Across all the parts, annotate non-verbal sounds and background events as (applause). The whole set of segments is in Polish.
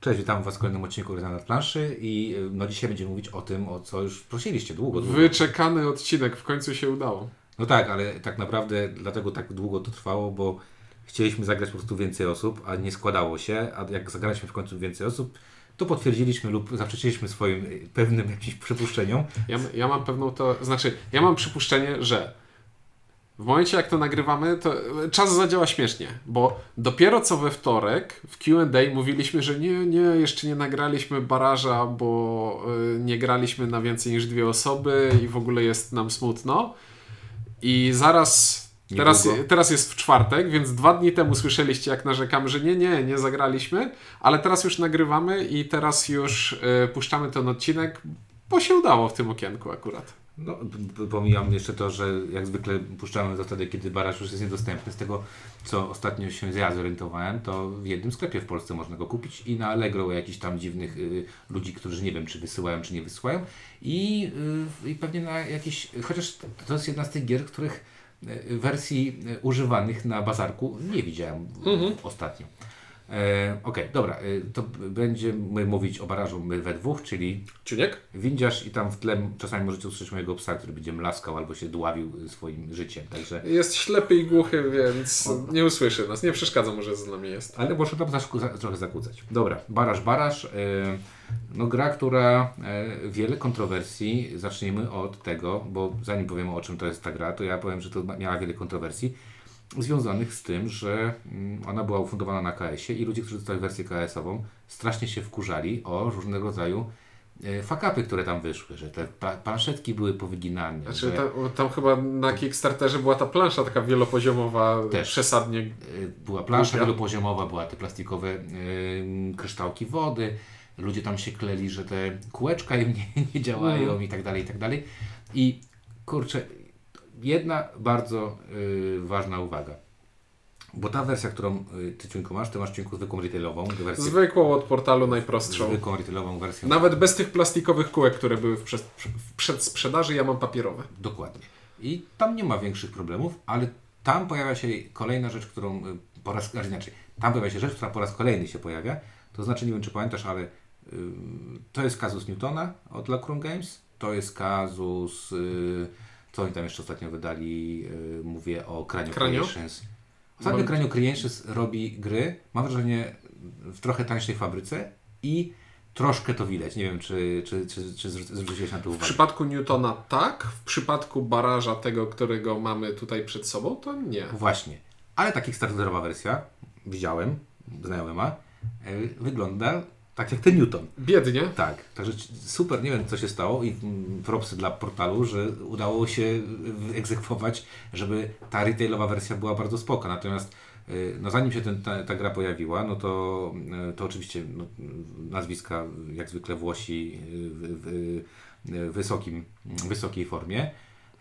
Cześć, witam Was w kolejnym odcinku Ryza nad planszy i y, no dzisiaj będziemy mówić o tym, o co już prosiliście długo, długo. Wyczekany odcinek, w końcu się udało. No tak, ale tak naprawdę dlatego tak długo to trwało, bo chcieliśmy zagrać po prostu więcej osób, a nie składało się, a jak zagraliśmy w końcu więcej osób, to potwierdziliśmy lub zaprzeczyliśmy swoim y, pewnym jakimś przypuszczeniom. Ja, ja mam pewną to, znaczy, ja mam przypuszczenie, że w momencie jak to nagrywamy, to czas zadziała śmiesznie, bo dopiero co we wtorek w Q&A mówiliśmy, że nie, nie, jeszcze nie nagraliśmy baraża, bo y, nie graliśmy na więcej niż dwie osoby i w ogóle jest nam smutno. I zaraz Teraz, teraz jest w czwartek, więc dwa dni temu słyszeliście, jak narzekamy, że nie, nie, nie zagraliśmy, ale teraz już nagrywamy i teraz już y, puszczamy ten odcinek, bo się udało w tym okienku akurat. No, pomijam jeszcze to, że jak zwykle puszczamy to wtedy, kiedy baraż już jest niedostępny. Z tego, co ostatnio się ja zorientowałem, to w jednym sklepie w Polsce można go kupić i na Allegro u jakichś tam dziwnych y, ludzi, którzy nie wiem, czy wysyłają, czy nie wysyłają. I, y, I pewnie na jakieś, chociaż to jest jedna z tych gier, których y, wersji y, używanych na bazarku nie widziałem mhm. ostatnio. E, Okej, dobra, e, to będziemy mówić o barażu my we dwóch, czyli Czuniek? windziarz i tam w tle czasami możecie usłyszeć mojego psa, który będzie mlaskał albo się dławił swoim życiem, także... Jest ślepy i głuchy, więc nie usłyszy nas, nie przeszkadza mu, że z nami jest. Ale może tam trochę zakłócać. Dobra, baraż, baraż, e, no gra, która e, wiele kontrowersji, zacznijmy od tego, bo zanim powiemy o czym to jest ta gra, to ja powiem, że to miała wiele kontrowersji związanych z tym, że mm, ona była ufundowana na KS-ie i ludzie, którzy dostali wersję KS-ową, strasznie się wkurzali o różnego rodzaju e, fakapy, które tam wyszły, że te planszetki były powyginane. Znaczy, że... tam, tam, chyba na Kickstarterze była ta plansza taka wielopoziomowa, Też. przesadnie. E, była plansza głupia. wielopoziomowa, była te plastikowe yy, kryształki wody, ludzie tam się kleli, że te kółeczka im nie, nie działają mm. i tak dalej, i tak dalej. I kurczę, jedna bardzo y, ważna uwaga. Bo ta wersja, którą y, ty ciunku masz, ty masz ciunku zwykłą retailową wersję. Zwykłą od portalu najprostszą. Zwykłą retailową wersję. Nawet bez tych plastikowych kółek, które były w, przed, w przedsprzedaży, ja mam papierowe. Dokładnie. I tam nie ma większych problemów, ale tam pojawia się kolejna rzecz, którą y, po raz inaczej. Tam pojawia się rzecz, która po raz kolejny się pojawia. To znaczy, nie wiem czy pamiętasz, ale y, to jest kazus Newtona od Lacroix Games. To jest kazus. Y, co oni tam jeszcze ostatnio wydali? Yy, mówię o Kranio Creations. Ostatnio Kranio Creations robi gry, mam wrażenie, w trochę tańszej fabryce i troszkę to widać. Nie wiem, czy, czy, czy, czy zwróciłeś na to uwagę. W przypadku Newtona tak, w przypadku baraża tego, którego mamy tutaj przed sobą, to nie. Właśnie. Ale ta Kickstarterowa wersja, widziałem, znajomy ma, yy, wygląda tak jak ten Newton. Biednie. Tak, także super, nie wiem co się stało i propsy dla portalu, że udało się wyegzekwować, żeby ta retailowa wersja była bardzo spoko. Natomiast y, no zanim się ten, ta, ta, gra pojawiła, no to, y, to oczywiście no, nazwiska jak zwykle Włosi w, w, w wysokim, wysokiej formie.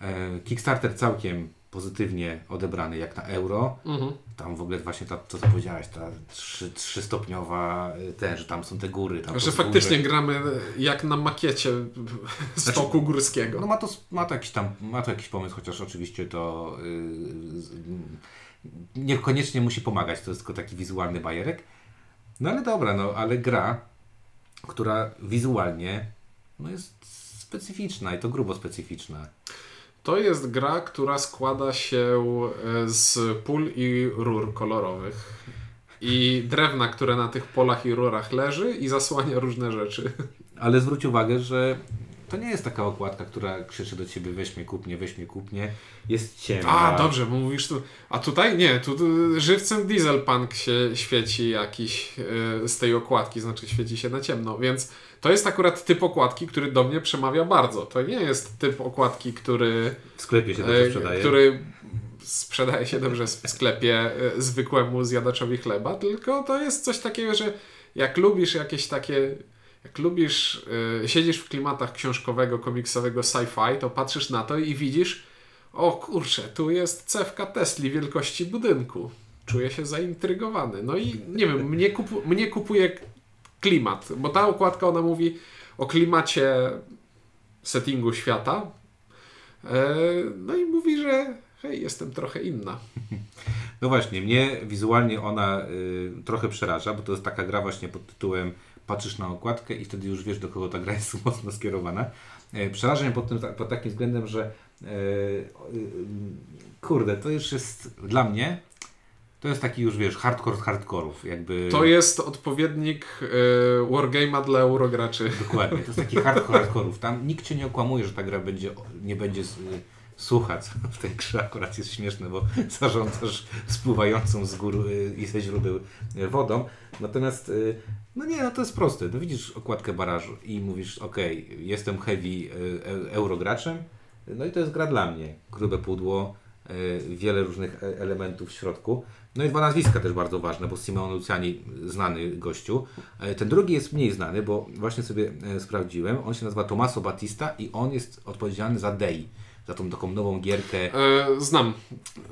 E, Kickstarter całkiem pozytywnie odebrany jak na euro. Mhm. Tam w ogóle właśnie ta, to co powiedziałeś, ta trzy, trzystopniowa y, ten, że tam są te góry. Tam że faktycznie gramy jak na makiecie (laughs) stoku znaczy, górskiego. No ma to, ma to jakiś tam, ma to jakiś pomysł, chociaż oczywiście to yy, niekoniecznie musi pomagać, to jest tylko taki wizualny bajerek. No ale dobra, no ale gra, która wizualnie no jest specyficzna i to grubo specyficzna. To jest gra, która składa się e, z pól i rur kolorowych. I drewna, które na tych polach i rurach leży i zasłania różne rzeczy. Ale zwróć uwagę, że to nie jest taka okładka, która krzyczy do ciebie weź mnie kupnie, weź mnie kupnie. Jest ciemna. A, dobrze, bo mówisz tu. A tutaj nie, tu, żywcem dieselpunk się świeci jakiś yy, z tej okładki, znaczy świeci się na ciemno, więc to jest akurat typ okładki, który do mnie przemawia bardzo. To nie jest typ okładki, który. W sklepie się dobrze sprzedaje. Który sprzedaje się dobrze w sklepie e, zwykłemu zjadaczowi chleba, tylko to jest coś takiego, że jak lubisz jakieś takie. Jak lubisz, yy, siedzisz w klimatach książkowego, komiksowego sci-fi, to patrzysz na to i widzisz, o kurczę, tu jest cewka Tesli wielkości budynku. Czuję się zaintrygowany. No i nie wiem, mnie, kupu mnie kupuje klimat, bo ta okładka ona mówi o klimacie settingu świata. E, no i mówi, że hej, jestem trochę inna. No właśnie, mnie wizualnie ona y, trochę przeraża, bo to jest taka gra właśnie pod tytułem patrzysz na okładkę i wtedy już wiesz, do kogo ta gra jest (laughs) mocno skierowana. E, Przeraża mnie pod, tym, pod takim względem, że e, e, kurde, to już jest dla mnie to jest taki już, wiesz, hardcore z hardkorów, jakby... To jest odpowiednik y, Wargame'a dla eurograczy. (laughs) Dokładnie, to jest taki hardcore hardkorów. Tam nikt Cię nie okłamuje, że ta gra będzie, nie będzie s- słuchać. (laughs) W tej grze akurat jest śmieszne, bo zarządzasz spływającą z gór i ze źródeł wodą. Natomiast, y, no nie, no to jest proste. No widzisz okładkę barażu i mówisz, ok, jestem heavy y, e- eurograczem, no i to jest gra dla mnie. Grube pudło, y, wiele różnych e- elementów w środku. No i dwa nazwiska też bardzo ważne, bo Simon Luciani, znany gościu. E, Ten drugi jest mniej znany, bo właśnie sobie e, sprawdziłem. On się nazywa Tommaso Battista i on jest odpowiedzialny za Dei, za tą taką nową gierkę. Y, znam.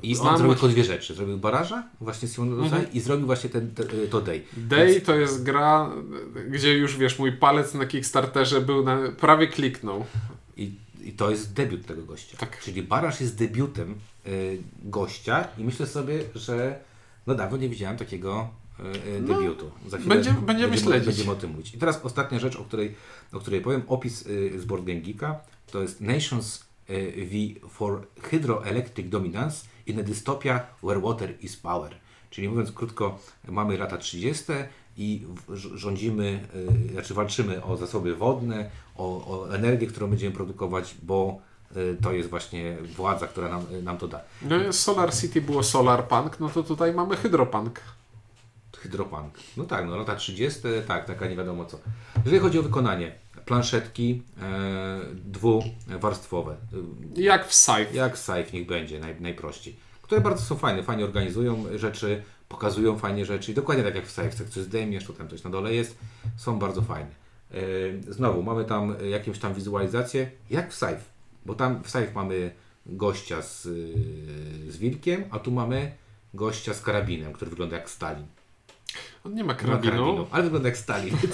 I znam on zrobił tylko dwie rzeczy. Zrobił Baraża, właśnie Simon Luciani i zrobił właśnie ten, te, to Dei. Day to jest gra, gdzie już wiesz, mój palec na Kickstarterze był na, prawie kliknął. I, I to jest debiut tego gościa. Tak. Czyli Baraż jest debiutem y, gościa i myślę sobie, że no dawno nie widziałem takiego y, No, debiutu. Za będziemy- będziemy śledzić. Będziemy o tym mówić. I teraz ostatnia rzecz, o której, o której powiem. Opis y, z Board Game Geeka. To jest Nations V for Hydroelectric Dominance in a dystopia where water is power. Czyli mówiąc krótko, mamy lata 30. i rządzimy, y, znaczy walczymy o zasoby wodne, o, o energię, którą będziemy produkować, bo y, to jest właśnie władza, która nam, y, nam to da. No, Solar City było Solar Punk, no to tutaj mamy Hydropunk. Hydropunk. No tak, no lata 30, tak, taka nie wiadomo co. Jeżeli chodzi o wykonanie, planszetki e, dwuwarstwowe, Jak w Scythe. jak Scythe niech będzie, naj, najprościej, które bardzo są fajne, fajnie organizują rzeczy, pokazują fajnie rzeczy i dokładnie tak jak w Scythe, coś zdejmiesz, to tam coś na dole jest, są bardzo fajne. E, znowu, mamy tam jakąś tam wizualizację, jak w Scythe, bo tam w Scythe mamy gościa z, z wilkiem, a tu mamy gościa z karabinem, który wygląda jak Stalin. On nie ma Nie ma karabinu, ale wygląda jak Stalin. (laughs)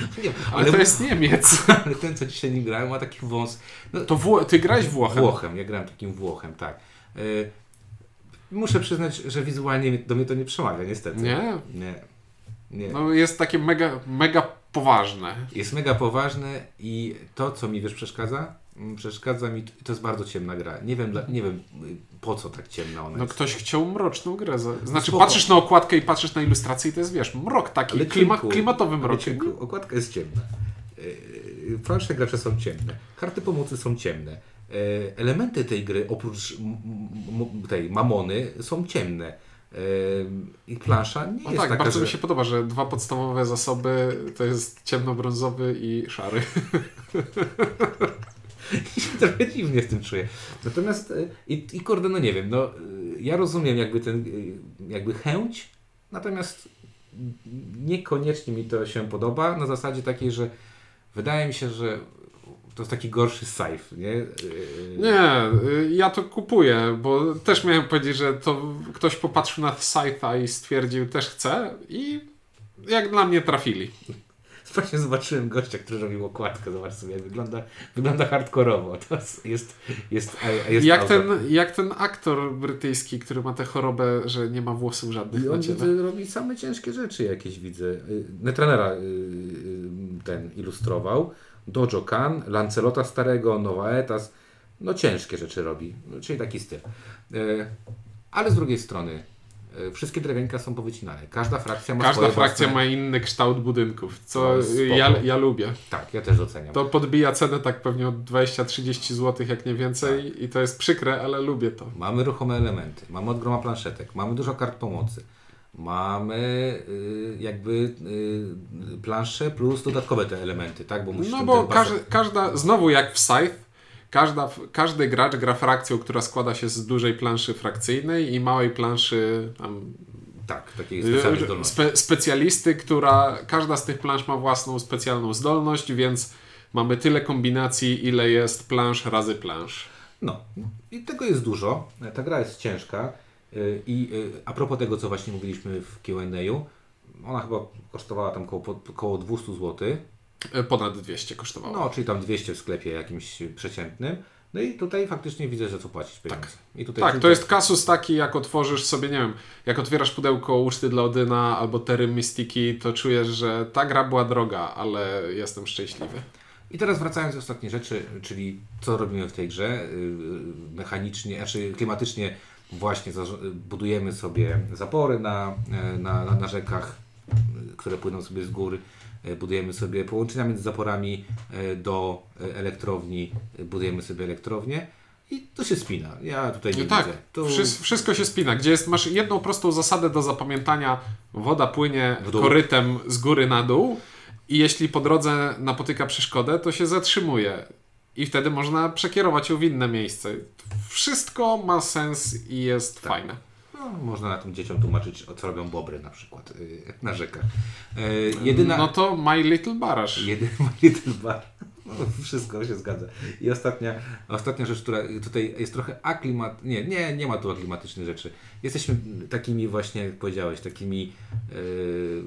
(laughs) nie, ale, ale, to jest Niemiec. (laughs) ale ten, co dzisiaj nie grałem, ma taki wąs. No, To Wło- ty grałeś Włochem. Włochem, ja grałem takim Włochem, tak. Y, muszę przyznać, że wizualnie do mnie to nie przemawia, niestety. Nie? Nie. nie. No jest takie mega, mega poważne. Jest mega poważne i to, co mi wiesz przeszkadza, przeszkadza mi, to jest bardzo ciemna gra. Nie wiem, dla, nie wiem y, po co tak ciemna ona No jest. ktoś chciał mroczną grę. za- Znaczy spoko. patrzysz na okładkę i patrzysz na ilustrację i to jest, wiesz, mrok taki, Ale klima, Cynku, klimatowy mrok. okładka jest ciemna. Plansze gracze są ciemne. Karty pomocy są ciemne. Elementy tej gry, oprócz tej mamony, są ciemne. I plansza nie No jest tak, taka, bardzo że... mi się podoba, że dwa podstawowe zasoby to jest ciemnobrązowy i szary. (laughs) (laughs) trochę dziwnie z tym czuję. Natomiast y, i, i kurde, no nie wiem, no ja rozumiem jakby ten, y, jakby chęć, natomiast niekoniecznie mi to się podoba na zasadzie takiej, że wydaje mi się, że to jest taki gorszy scythe, nie? Y, Nie, ja to kupuję, bo też miałem powiedzieć, że to ktoś popatrzył na Scytha i stwierdził też chce i jak dla mnie trafili. Właśnie zobaczyłem gościa, który robił okładkę, zobacz sobie, wygląda, wygląda hardkorowo. To jest, jest, jest Jak autor. ten, jak ten aktor brytyjski, który ma tę chorobę, że nie ma włosów żadnych I on widzę, robi same ciężkie rzeczy jakieś widzę. Y, Netranera y, y, ten ilustrował. Dojo Kan, Lancelota Starego, Novaetas. No ciężkie rzeczy robi. No, czyli taki styl. Ale z drugiej strony wszystkie drewienka są powycinane. Każda frakcja ma Każda frakcja własne... ma inny kształt budynków, co spoko. ja, ja lubię. Tak, ja też doceniam. To podbija cenę tak pewnie od 20-30 zł, jak nie więcej Tak. i to jest przykre, ale lubię to. Mamy ruchome elementy, mamy od groma planszetek, mamy dużo kart pomocy, mamy y, jakby y, plansze plus dodatkowe te elementy, tak? Bo musisz No bo każda, znowu jak w Scythe, każda, każdy gracz gra frakcją, która składa się z dużej planszy frakcyjnej i małej planszy tam, Tak, takiej specjalnej zdolności. spe, specjalisty, która każda z tych plansz ma własną specjalną zdolność, więc mamy tyle kombinacji, ile jest plansz razy plansz. No, i tego jest dużo. Ta gra jest ciężka. y, I y, a propos tego, co właśnie mówiliśmy w Q&A, ona chyba kosztowała tam koło, koło 200 zł. E, Ponad 200 kosztowało. No, czyli tam 200 w sklepie jakimś przeciętnym. No i tutaj faktycznie widzę, że co płacić pieniądze. I tutaj Tak, to jest kasus taki, jak otworzysz sobie, nie wiem, jak otwierasz pudełko uczty dla Odyna albo Tery Mystiki, to czujesz, że ta gra była droga, ale jestem szczęśliwy. I teraz wracając do ostatniej rzeczy, czyli co robimy w tej grze, yy, mechanicznie, znaczy klimatycznie właśnie budujemy sobie zapory na, e, na, na, rzekach, y, które płyną sobie z gór, E, budujemy sobie połączenia między zaporami e, do e, elektrowni, e, budujemy sobie elektrownię i to się spina. Ja tutaj nie tak, widzę. Wszy- wszystko się spina. Gdzie jest, masz jedną prostą zasadę do zapamiętania, woda płynie korytem z góry na dół i jeśli po drodze napotyka przeszkodę, to się zatrzymuje. I wtedy można przekierować ją w inne miejsce. Wszystko ma sens i jest Tak. fajne. No, można na tym dzieciom tłumaczyć, co robią bobry na przykład y, na rzekach. E, jedyna... No to My Little Barasz. Jedyny (laughs) Little Bar. No, wszystko się zgadza. I ostatnia, ostatnia rzecz, która tutaj jest trochę aklimat... Nie, nie, nie ma tu aklimatycznych rzeczy. Jesteśmy takimi właśnie, jak powiedziałeś, takimi... Yy,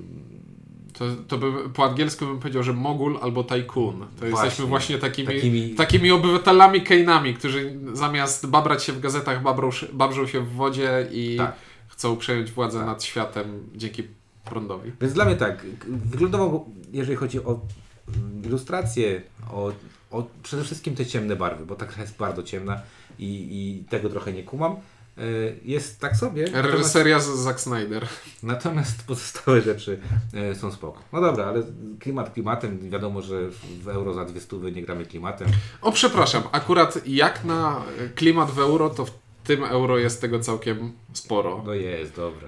To, to by, po angielsku bym powiedział, że mogul albo tajkun. To Właśnie. jesteśmy właśnie takimi, Takimi- takimi... obywatelami Kejnami, którzy zamiast babrać się w gazetach, babrą, babrzą się w wodzie i Tak. chcą przejąć władzę nad światem dzięki prądowi. Więc dla mnie tak, wyglądowo, jeżeli chodzi o ilustrację, o, o przede wszystkim te ciemne barwy, bo ta gra jest bardzo ciemna i, i tego trochę nie kumam. Yy, Jest tak sobie. natomiast- Reżyseria z Zack Snyder. Natomiast pozostałe rzeczy e, są spoko. No dobra, ale klimat klimatem, wiadomo, że w- w euro za dwie stówy nie gramy klimatem. O, przepraszam, akurat jak na klimat w euro, to w tym euro jest tego całkiem sporo. No jest, dobra.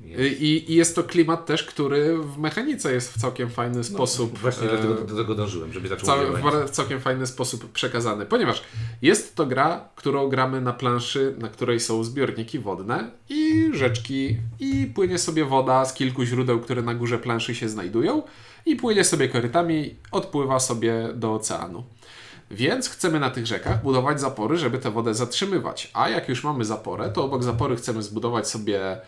Jest. I, I jest to klimat też, który w mechanice jest w całkiem fajny sposób. No, Właśnie e, dlatego do, do tego dążyłem, żeby zaczął Cały, w całkiem fajny sposób przekazany, ponieważ jest to gra, którą gramy na planszy, na której są zbiorniki wodne i rzeczki, i płynie sobie woda z kilku źródeł, które na górze planszy się znajdują, i płynie sobie korytami, odpływa sobie do oceanu. Więc chcemy na tych rzekach budować zapory, żeby tę wodę zatrzymywać. A jak już mamy zaporę, to obok zapory chcemy zbudować sobie e,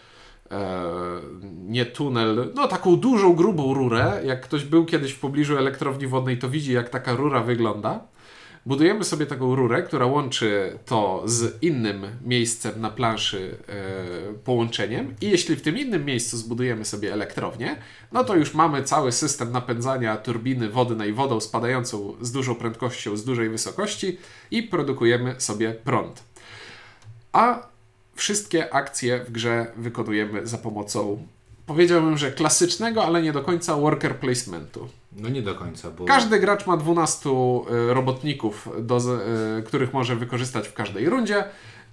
nie tunel, no taką dużą, grubą rurę. Jak ktoś był kiedyś w pobliżu elektrowni wodnej, to widzi, jak taka rura wygląda. Budujemy sobie taką rurę, która łączy to z innym miejscem na planszy e, połączeniem i jeśli w tym innym miejscu zbudujemy sobie elektrownię, no to już mamy cały system napędzania turbiny wodnej wodą spadającą z dużą prędkością, z dużej wysokości i produkujemy sobie prąd. A wszystkie akcje w grze wykonujemy za pomocą, powiedziałbym, że klasycznego, ale nie do końca worker placementu. No nie do końca, bo Każdy gracz ma 12 y, robotników, do, y, których może wykorzystać w każdej rundzie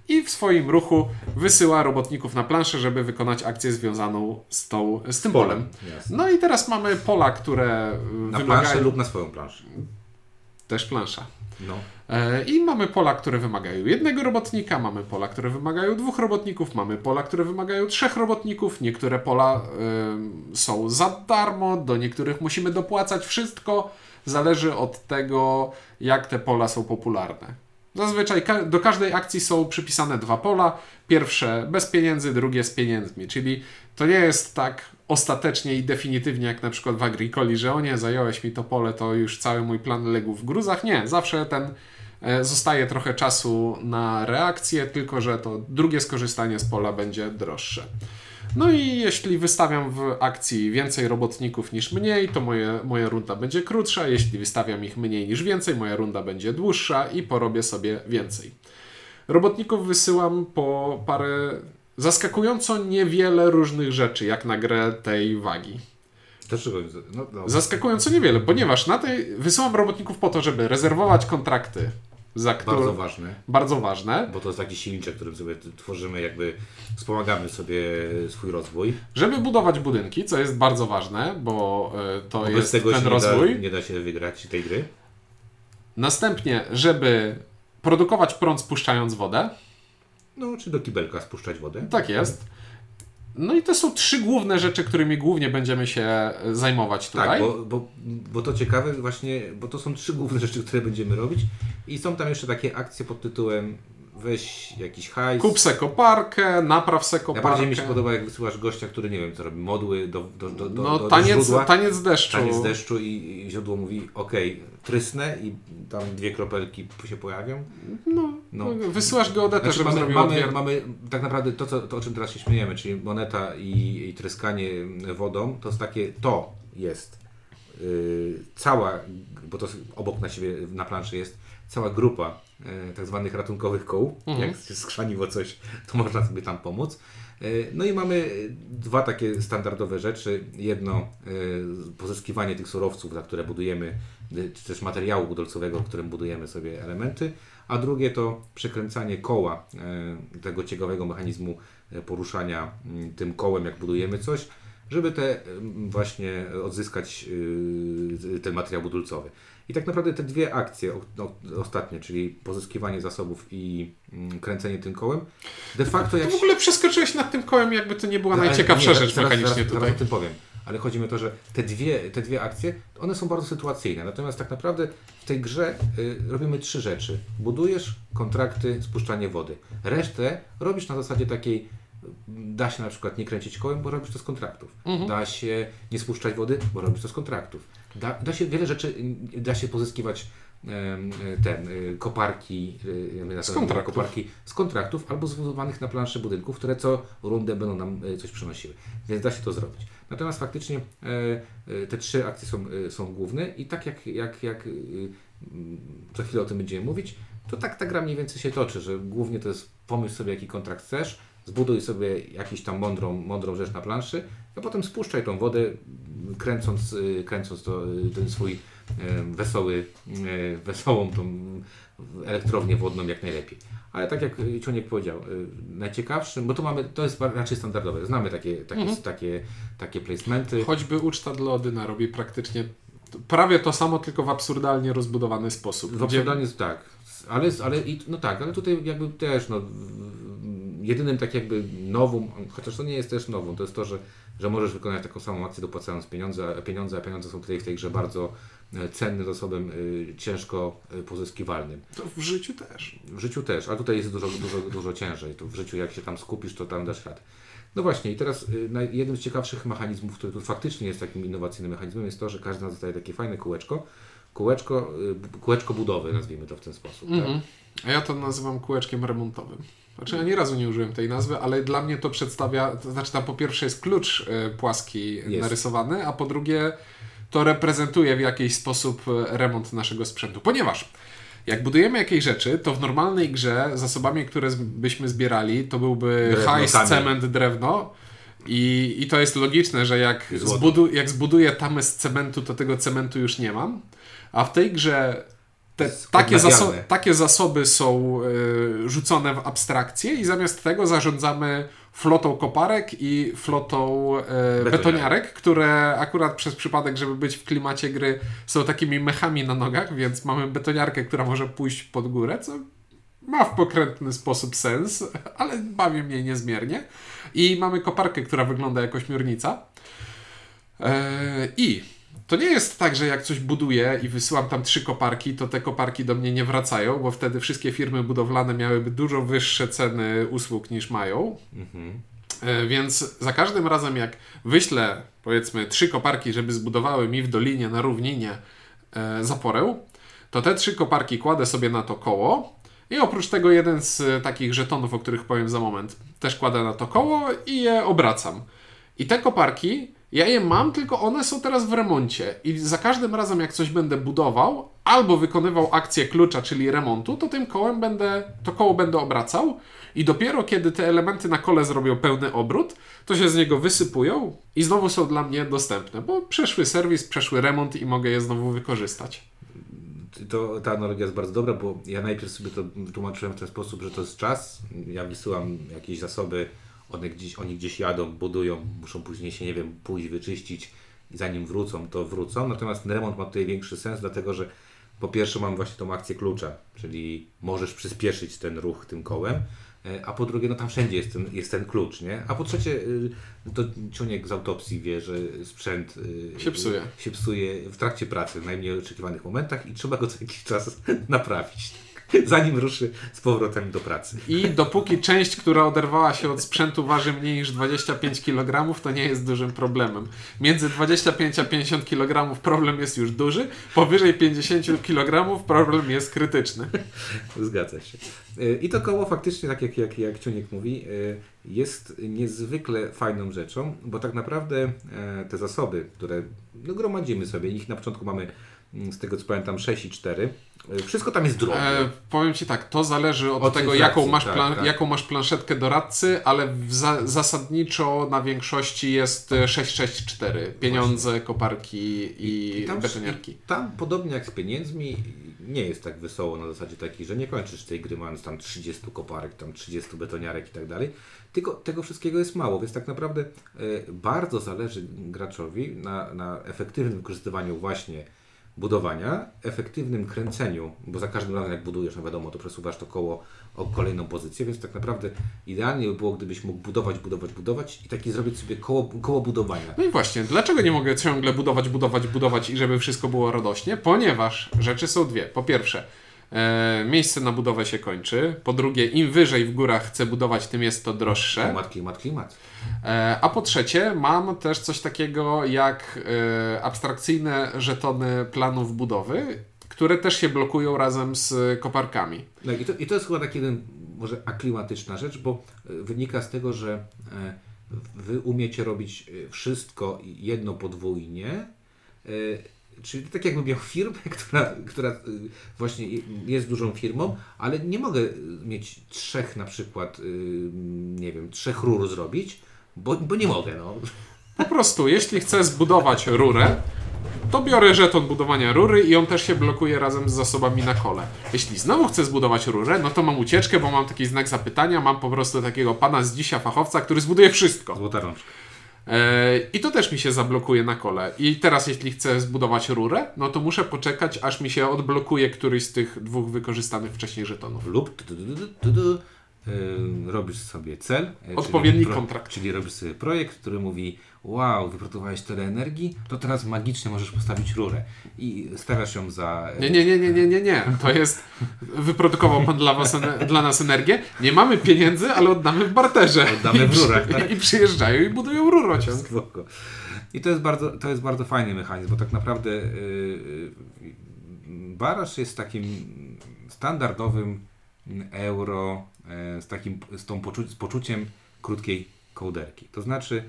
i w swoim ruchu wysyła robotników na planszę, żeby wykonać akcję związaną z, tą, z tym polem. No i teraz mamy pola, które Na wymagają... planszę lub na swoją planszę. Też plansza. No. E, I mamy pola, które wymagają jednego robotnika, mamy pola, które wymagają dwóch robotników, mamy pola, które wymagają trzech robotników. Niektóre pola y, są za darmo, do niektórych musimy dopłacać. Wszystko zależy od tego, jak te pola są popularne. Zazwyczaj do każdej akcji są przypisane dwa pola. Pierwsze bez pieniędzy, drugie z pieniędzmi. Czyli to nie jest tak ostatecznie i definitywnie jak na przykład w Agricoli, że o nie, zająłeś mi to pole, to już cały mój plan legł w gruzach. Nie, zawsze ten e, zostaje trochę czasu na reakcję, tylko że to drugie skorzystanie z pola będzie droższe. No i jeśli wystawiam w akcji więcej robotników niż mniej, to moje, moja runda będzie krótsza. Jeśli wystawiam ich mniej niż więcej, moja runda będzie dłuższa i porobię sobie więcej. Robotników wysyłam po parę zaskakująco niewiele różnych rzeczy, jak na grę tej wagi. Dlaczego? No, no. Zaskakująco niewiele, ponieważ na tej wysyłam robotników po to, żeby rezerwować kontrakty, za które Bardzo ważne, bardzo ważne, bo to jest taki silniczek, którym sobie tworzymy, jakby wspomagamy sobie swój rozwój. żeby budować budynki, co jest bardzo ważne, bo e, to Bo bez jest tego ten się nie rozwój. da, nie da się wygrać tej gry. Następnie, żeby produkować prąd spuszczając wodę. No, czy do kibelka spuszczać wodę. Tak jest. No i to są trzy główne rzeczy, którymi głównie będziemy się zajmować tutaj. Tak, bo, bo, bo to ciekawe właśnie, bo to są trzy główne rzeczy, które będziemy robić i są tam jeszcze takie akcje pod tytułem weź jakiś hajs. Kup se koparkę, napraw se koparkę. Najbardziej mi się podoba, jak wysyłasz gościa, który nie wiem, co robi, modły do, do, do, do, No do, taniec, źródła. taniec deszczu. Taniec deszczu i, i źródło mówi, okej, trysnę i tam dwie kropelki się pojawią. No, No. Wysyłasz geodetę, Znaczy, żeby mamy, zrobił mamy, mamy tak naprawdę to, co, to, o czym teraz się śmiejemy, czyli moneta i, i tryskanie wodą, to jest takie, to jest yy, cała, bo to obok na siebie na planszy jest cała grupa tak zwanych ratunkowych koł. Mhm. Jak się skrzaniło coś, to można sobie tam pomóc. Yy, No i mamy dwa takie standardowe rzeczy. Jedno, yy, pozyskiwanie tych surowców, za które budujemy, czy też materiału budulcowego, którym budujemy sobie elementy, a drugie to przekręcanie koła e, tego ciekawego mechanizmu e, poruszania m, tym kołem, jak budujemy coś, żeby te właśnie odzyskać ten materiał budulcowy. I tak naprawdę te dwie akcje ostatnie, czyli pozyskiwanie zasobów i mm, kręcenie tym kołem, de facto jak To w ogóle przeskoczyłeś nad tym kołem, jakby to nie była najciekawsza nie, rzecz zaraz, mechanicznie zaraz, tutaj. Zaraz o tym powiem. Ale chodzi mi o to, że te dwie, te dwie akcje, one są bardzo sytuacyjne. Natomiast tak naprawdę w tej grze y, robimy trzy rzeczy. Budujesz kontrakty, spuszczanie wody. Resztę robisz na zasadzie takiej, y, da się na przykład nie kręcić kołem, bo robisz to z kontraktów. Mhm. Da się nie spuszczać wody, bo robisz to z kontraktów. Da, da się wiele rzeczy, da się pozyskiwać y, ten, y, koparki, na Z kontraktów. koparki z kontraktów albo zbudowanych na planszy budynków, które co rundę będą nam e, coś przynosiły. Więc da się to zrobić. Natomiast faktycznie e, e, te trzy akcje są, e, są główne i tak jak, jak, jak e, za chwilę o tym będziemy mówić, to tak ta gra mniej więcej się toczy, że głównie to jest pomyśl sobie jaki kontrakt chcesz, zbuduj sobie jakąś tam mądrą, mądrą rzecz na planszy, a potem spuszczaj tą wodę, kręcąc, e, kręcąc to, e, ten swój e, wesoły, wesołą tą elektrownię wodną jak najlepiej. Ale tak jak Ciuniek powiedział, y, najciekawszym, bo to mamy, to jest raczej standardowe, znamy takie, takie, Mhm. takie, takie placementy. Choćby uczta dla Odyna robi praktycznie prawie to samo, tylko w absurdalnie rozbudowany sposób. W gdzie- absurdalnie jest tak, ale, ale i, no tak, ale tutaj jakby też no, jedynym tak jakby nowum, chociaż to nie jest też nowum, to jest to, że, że możesz wykonać taką samą akcję dopłacając pieniądze, a pieniądze, a pieniądze są tutaj w tej grze bardzo e, cennym zasobem, y, ciężko y, pozyskiwalnym. To w życiu też. W życiu też, a tutaj jest dużo, dużo, dużo ciężej. To w życiu jak się tam skupisz, to tam dasz radę. No właśnie i teraz jednym z ciekawszych mechanizmów, który tu faktycznie jest takim innowacyjnym mechanizmem, jest to, że każdy dostaje takie fajne kółeczko, kółeczko, kółeczko budowy, nazwijmy to w ten sposób. Tak? Mhm. A ja to nazywam kółeczkiem remontowym. Znaczy, ja ani razu nie użyłem tej nazwy, ale dla mnie to przedstawia, to znaczy tam po pierwsze jest klucz e, płaski Jest. narysowany, a po drugie to reprezentuje w jakiś sposób e, remont naszego sprzętu. Ponieważ jak budujemy jakieś rzeczy, to w normalnej grze zasobami, które byśmy zbierali, to byłby Drewno, hajs, cement, drewno. I, I to jest logiczne, że jak, zbudu, jak zbuduję tamę z cementu, to tego cementu już nie mam. A w tej grze te, takie, zaso takie zasoby są y, rzucone w abstrakcję i zamiast tego zarządzamy flotą koparek i flotą y, Betoniarek. betoniarek, które akurat przez przypadek, żeby być w klimacie gry, są takimi mechami na nogach, więc mamy betoniarkę, która może pójść pod górę, co ma w pokrętny sposób sens, (laughs) ale bawi mnie niezmiernie. I mamy koparkę, która wygląda jako śmiornica. Eee, I to nie jest tak, że jak coś buduję i wysyłam tam trzy koparki, to te koparki do mnie nie wracają, bo wtedy wszystkie firmy budowlane miałyby dużo wyższe ceny usług niż mają. Mhm. E, Więc za każdym razem, jak wyślę powiedzmy trzy koparki, żeby zbudowały mi w dolinie na równinie e, zaporę, to te trzy koparki kładę sobie na to koło i oprócz tego jeden z takich żetonów, o których powiem za moment, też kładę na to koło i je obracam. I te koparki, ja je mam, tylko one są teraz w remoncie. I za każdym razem, jak coś będę budował, albo wykonywał akcję klucza, czyli remontu, to tym kołem będę, to koło będę obracał. I dopiero kiedy te elementy na kole zrobią pełny obrót, to się z niego wysypują i znowu są dla mnie dostępne, bo przeszły serwis, przeszły remont i mogę je znowu wykorzystać. To, ta analogia jest bardzo dobra, bo ja najpierw sobie to tłumaczyłem w ten sposób, że to jest czas. Ja wysyłam jakieś zasoby, one gdzieś, oni gdzieś jadą, budują, muszą później się, nie wiem, pójść, wyczyścić i zanim wrócą, to wrócą. Natomiast ten remont ma tutaj większy sens, dlatego że po pierwsze mam właśnie tą akcję klucza, czyli możesz przyspieszyć ten ruch tym kołem, e, a po drugie, no tam wszędzie jest ten, jest ten klucz, nie? A po trzecie, y, to ciuniek z autopsji wie, że sprzęt y, Się psuje. się psuje w trakcie pracy, w najmniej oczekiwanych momentach i trzeba go co jakiś czas (laughs) naprawić. (laughs) zanim ruszy z powrotem do pracy. I dopóki część, która oderwała się od sprzętu waży mniej niż 25 kg, to nie jest dużym problemem. Między 25 a 50 kg problem jest już duży, powyżej 50 kg problem jest krytyczny. (laughs) Zgadza się. Y, I to koło faktycznie, tak jak, jak, jak Ciuniek mówi, y, jest niezwykle fajną rzeczą, bo tak naprawdę e, te zasoby, które no, gromadzimy sobie, ich na początku mamy mm, z tego co pamiętam 6 i 4, y, wszystko tam jest drogie. E, powiem Ci tak, to zależy od, Od tego, jaką masz, tak, plan- tak. jaką masz planszetkę doradcy, ale za- zasadniczo na większości jest e, 664. Pieniądze, koparki i, tam, betoniarki. i tam podobnie jak z pieniędzmi nie jest tak wesoło na zasadzie takiej, że nie kończysz tej gry mając tam 30 koparek, tam 30 betoniarek i tak dalej, tylko tego wszystkiego jest mało, więc tak naprawdę e, bardzo zależy graczowi na, na efektywnym wykorzystywaniu właśnie budowania, efektywnym kręceniu, bo za każdym razem jak budujesz, no wiadomo, to przesuwasz to koło o kolejną pozycję, więc tak naprawdę idealnie by było, gdybyś mógł budować, budować, budować i taki zrobić sobie koło, koło budowania. No i właśnie, dlaczego nie mogę ciągle budować, budować, budować i żeby wszystko było radośnie? Ponieważ rzeczy są dwie. Po pierwsze, miejsce na budowę się kończy. Po drugie, im wyżej w górach chcę budować, tym jest to droższe. Klimat, klimat, klimat. E, a po trzecie, mam też coś takiego jak e, abstrakcyjne żetony planów budowy, które też się blokują razem z koparkami. No i to, i to jest chyba taki jeden, może aklimatyczna rzecz, bo e, wynika z tego, że e, wy umiecie robić e, wszystko jedno podwójnie, e, czyli tak jakbym miał firmę, (laughs) która, która e, właśnie jest dużą firmą, ale nie mogę mieć trzech na przykład, e, nie wiem, trzech rur zrobić, bo, bo nie mogę, no. Po prostu, jeśli chcę zbudować rurę, to biorę żeton budowania rury i on też się blokuje razem z zasobami na kole. Jeśli znowu chcę zbudować rurę, no to mam ucieczkę, bo mam taki znak zapytania, mam po prostu takiego pana z dzisiaj fachowca, który zbuduje wszystko. Złota rączka. E, I to też mi się zablokuje na kole. I teraz, jeśli chcę zbudować rurę, no to muszę poczekać, aż mi się odblokuje któryś z tych dwóch wykorzystanych wcześniej żetonów. lub tu, tu, tu, y, robisz sobie cel, y, Odpowiedni czyli kontrakt. Czyli robisz sobie projekt, który mówi wow, wyprodukowałeś tyle energii, to teraz magicznie możesz postawić rurę i stawiasz ją za... Nie, nie, nie, nie, nie, nie, nie. To jest. Wyprodukował pan dla, was dla nas energię. Nie mamy pieniędzy, ale oddamy w barterze. Oddamy w rurach, tak? I przyjeżdżają i budują rurociąg. (laughs) Spoko. I to jest bardzo, to jest bardzo fajny mechanizm, bo tak naprawdę yy, yy, baraż jest takim standardowym euro e, z, takim, z, tą poczu- z poczuciem krótkiej kołderki. To znaczy,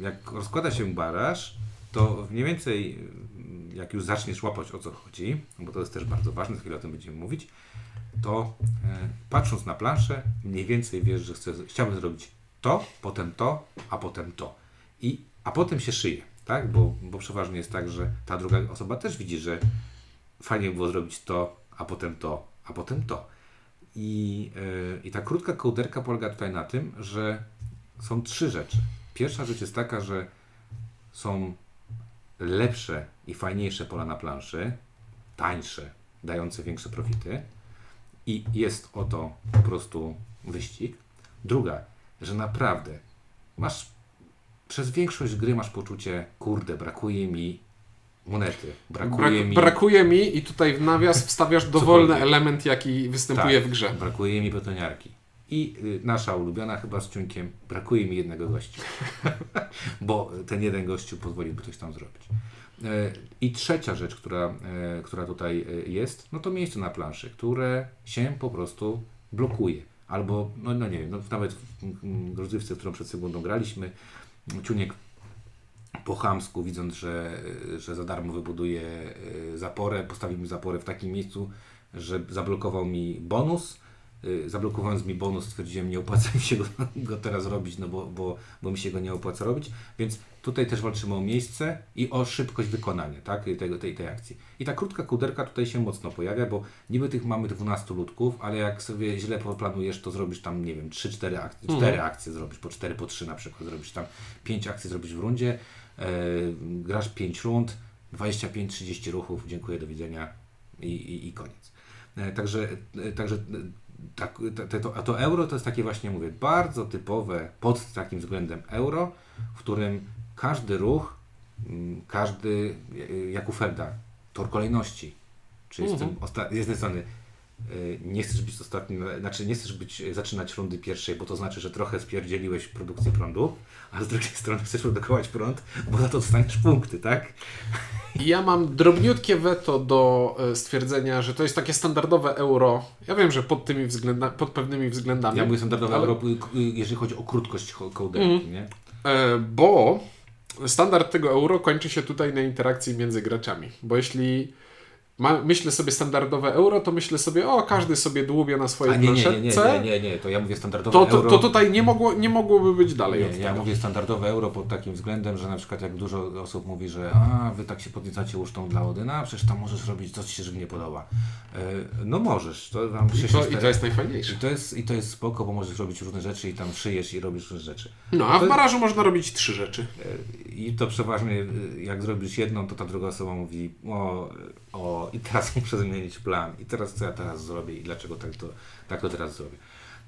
jak rozkłada się baraż, to mniej więcej jak już zaczniesz łapać o co chodzi, bo to jest też bardzo ważne, za chwilę o tym będziemy mówić, to e, patrząc na planszę, mniej więcej wiesz, że chcę, chciałbym zrobić to, potem to, a potem to. I, a potem się szyje, tak? Bo, bo przeważnie jest tak, że ta druga osoba też widzi, że fajnie było zrobić to, a potem to, a potem to. I, yy, I ta krótka kołderka polega tutaj na tym, że są trzy rzeczy. Pierwsza rzecz jest taka, że są lepsze i fajniejsze pola na planszy, tańsze, dające większe profity i jest oto po prostu wyścig. Druga, że naprawdę masz przez większość gry masz poczucie, kurde, brakuje mi monety, brakuje Brak, mi Brakuje mi, i tutaj w nawias wstawiasz dowolny element, jaki występuje Tak, w grze. Brakuje mi betoniarki. I y, nasza ulubiona chyba z ciunkiem, brakuje mi jednego gościa. (laughs) Bo ten jeden gościu pozwoliłby coś tam zrobić. E, I trzecia rzecz, która, e, która tutaj e, jest, no to miejsce na planszy, które się po prostu blokuje. Albo, no, no nie wiem, no nawet w rozrywce, którą przed sekundą graliśmy, Ciuniek po chamsku, widząc, że, że za darmo wybuduje zaporę, postawił mi zaporę w takim miejscu, że zablokował mi bonus. Y, Zablokowując mi bonus, stwierdziłem, nie opłaca mi się go, (laughs) go teraz robić, no bo, bo, bo mi się go nie opłaca robić. Więc tutaj też walczymy o miejsce i o szybkość wykonania tak, tego, tej, tej akcji. I ta krótka kuderka tutaj się mocno pojawia, bo niby tych mamy 12 ludków, ale jak sobie źle poplanujesz, to zrobisz tam, nie wiem, 3-4 akcje, 4 akcje zrobisz, po 4, po 3 na przykład, zrobisz tam 5 akcji zrobisz w rundzie, e, grasz 5 rund, 25-30 ruchów, dziękuję, do widzenia i, i, i koniec. E, Także, e, także e, tak, te- to, a to euro to jest takie właśnie, mówię, bardzo typowe pod takim względem euro, w którym każdy ruch, mm, każdy, e, jak u Felda, tor kolejności, czyli z, tym osta- z jednej strony y, nie chcesz być ostatni, na- znaczy nie chcesz być, zaczynać rundy pierwszej, bo to znaczy, że trochę spierdzieliłeś produkcję prądu, a z drugiej strony chcesz produkować prąd, bo za to dostaniesz punkty, tak? Ja mam drobniutkie weto do e, stwierdzenia, że to jest takie standardowe euro. Ja wiem, że pod tymi względami, pod pewnymi względami. Ja mówię standardowo ale- Europy, k- jeżeli chodzi o krótkość kołderki, nie? E, bo standard tego euro kończy się tutaj na interakcji między graczami. Bo jeśli ma, myślę sobie standardowe euro, to myślę sobie, o, każdy sobie dłubie na A swojej nie, nie, nie, nie, nie, nie, nie, to ja mówię standardowe To, to, euro. to tutaj nie, mogło, nie mogłoby być dalej Nie, ja mówię standardowe euro pod takim względem, że na przykład jak dużo osób mówi, że a, wy tak się podniecacie ucztą dla Odyna, a przecież tam możesz robić co ci się nie podoba. E, no możesz, to tam I to, I to jest najfajniejsze. I to jest, I to jest spoko, bo możesz robić różne rzeczy i tam szyjesz i robisz różne rzeczy. No, a w barażu można robić trzy rzeczy. E, I to przeważnie, e, jak zrobisz jedną, to ta druga osoba mówi, o, o i teraz (laughs) muszę zmienić plan, i teraz co ja teraz zrobię, i dlaczego tak to, tak to teraz zrobię.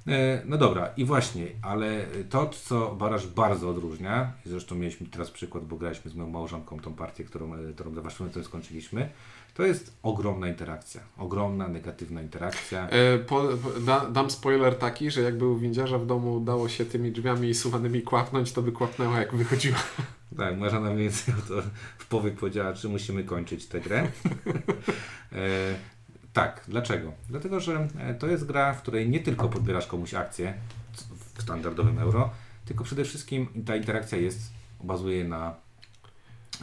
E, No dobra, i właśnie, ale to, co Baraż bardzo odróżnia, i zresztą mieliśmy teraz przykład, bo graliśmy z moją małżonką tą partię, którą, e, którą dla tym skończyliśmy, to jest ogromna interakcja. Ogromna, negatywna interakcja. E, po, da, dam spoiler taki, że jakby u windziarza w domu udało się tymi drzwiami suwanymi kłapnąć, to by kłapnęła jak wychodziła. Tak, moja żona mniej więcej to w powiek powiedziała, czy musimy kończyć tę grę. (laughs) e, tak, dlaczego? Dlatego, że e, to jest gra, w której nie tylko podbierasz komuś akcję w standardowym euro, tylko przede wszystkim ta interakcja jest, bazuje na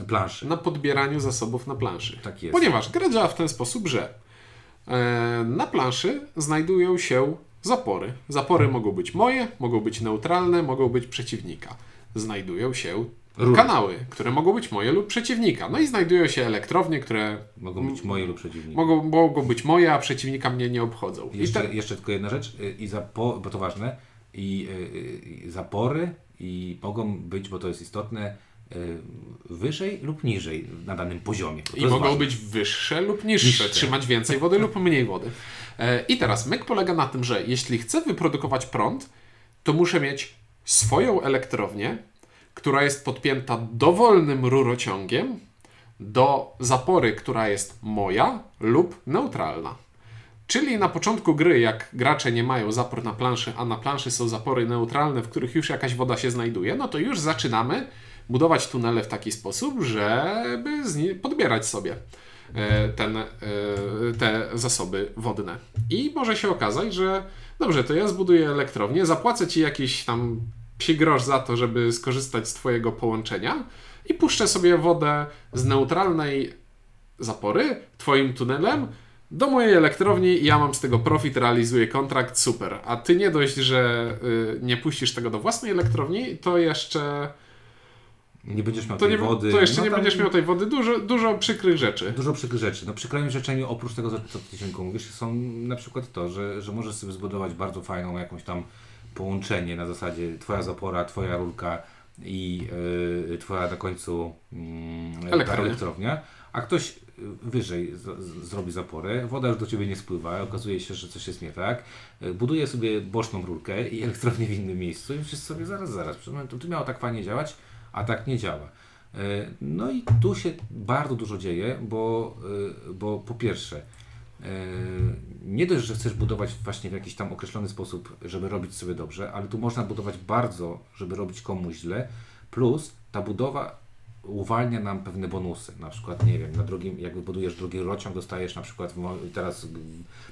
planszy. Na podbieraniu zasobów na planszy. Tak jest. Ponieważ gra działa w ten sposób, że e, na planszy znajdują się zapory. Zapory mogą być moje, mogą być neutralne, mogą być przeciwnika. Znajdują się Rury. kanały, które mogą być moje lub przeciwnika. No i znajdują się elektrownie, które Mogą być moje lub przeciwnicy. mogą, mogą być moje, a przeciwnika mnie nie obchodzą. I Jeszcze, te, jeszcze tylko jedna rzecz, y, i zapo, bo to ważne, i y, y, zapory i mogą być, bo to jest istotne, wyżej lub niżej na danym poziomie. I mogą ważne. być wyższe lub niższe, Niższe. trzymać więcej wody lub mniej wody. E, I teraz myk polega na tym, że jeśli chcę wyprodukować prąd, to muszę mieć swoją elektrownię, która jest podpięta dowolnym rurociągiem do zapory, która jest moja lub neutralna. Czyli na początku gry, jak gracze nie mają zapor na planszy, a na planszy są zapory neutralne, w których już jakaś woda się znajduje, no to już zaczynamy budować tunele w taki sposób, żeby podbierać sobie e, ten, e, te zasoby wodne. I może się okazać, że dobrze, to ja zbuduję elektrownię, zapłacę ci jakiś tam psi grosz za to, żeby skorzystać z twojego połączenia i puszczę sobie wodę z neutralnej zapory twoim tunelem do mojej elektrowni i ja mam z tego profit, realizuję kontrakt, super. A ty nie dość, że y, nie puścisz tego do własnej elektrowni, to jeszcze, Nie będziesz miał to tej nie, wody. to jeszcze no nie będziesz miał tej wody. Dużo, dużo przykrych rzeczy. Dużo przykrych rzeczy. No przykrymi rzeczami oprócz tego, co ty Cienku mówisz, są na przykład to, że, że możesz sobie zbudować bardzo fajną jakąś tam połączenie na zasadzie twoja zapora, twoja rurka i yy, twoja na końcu yy, Elektrownia. elektrownia, a ktoś y, wyżej z, z, zrobi zaporę, woda już do ciebie nie spływa, okazuje się, że coś jest nie tak, y, buduje sobie boczną rurkę i elektrownię w innym miejscu i jest sobie zaraz, zaraz, momentem to miało tak fajnie działać, a tak nie działa. No i tu się bardzo dużo dzieje, bo, bo po pierwsze, nie dość, że chcesz budować właśnie w jakiś tam określony sposób, żeby robić sobie dobrze, ale tu można budować bardzo, żeby robić komuś źle, plus ta budowa uwalnia nam pewne bonusy. Na przykład, nie wiem, na drugim, jak budujesz drugi rurociąg, dostajesz na przykład, teraz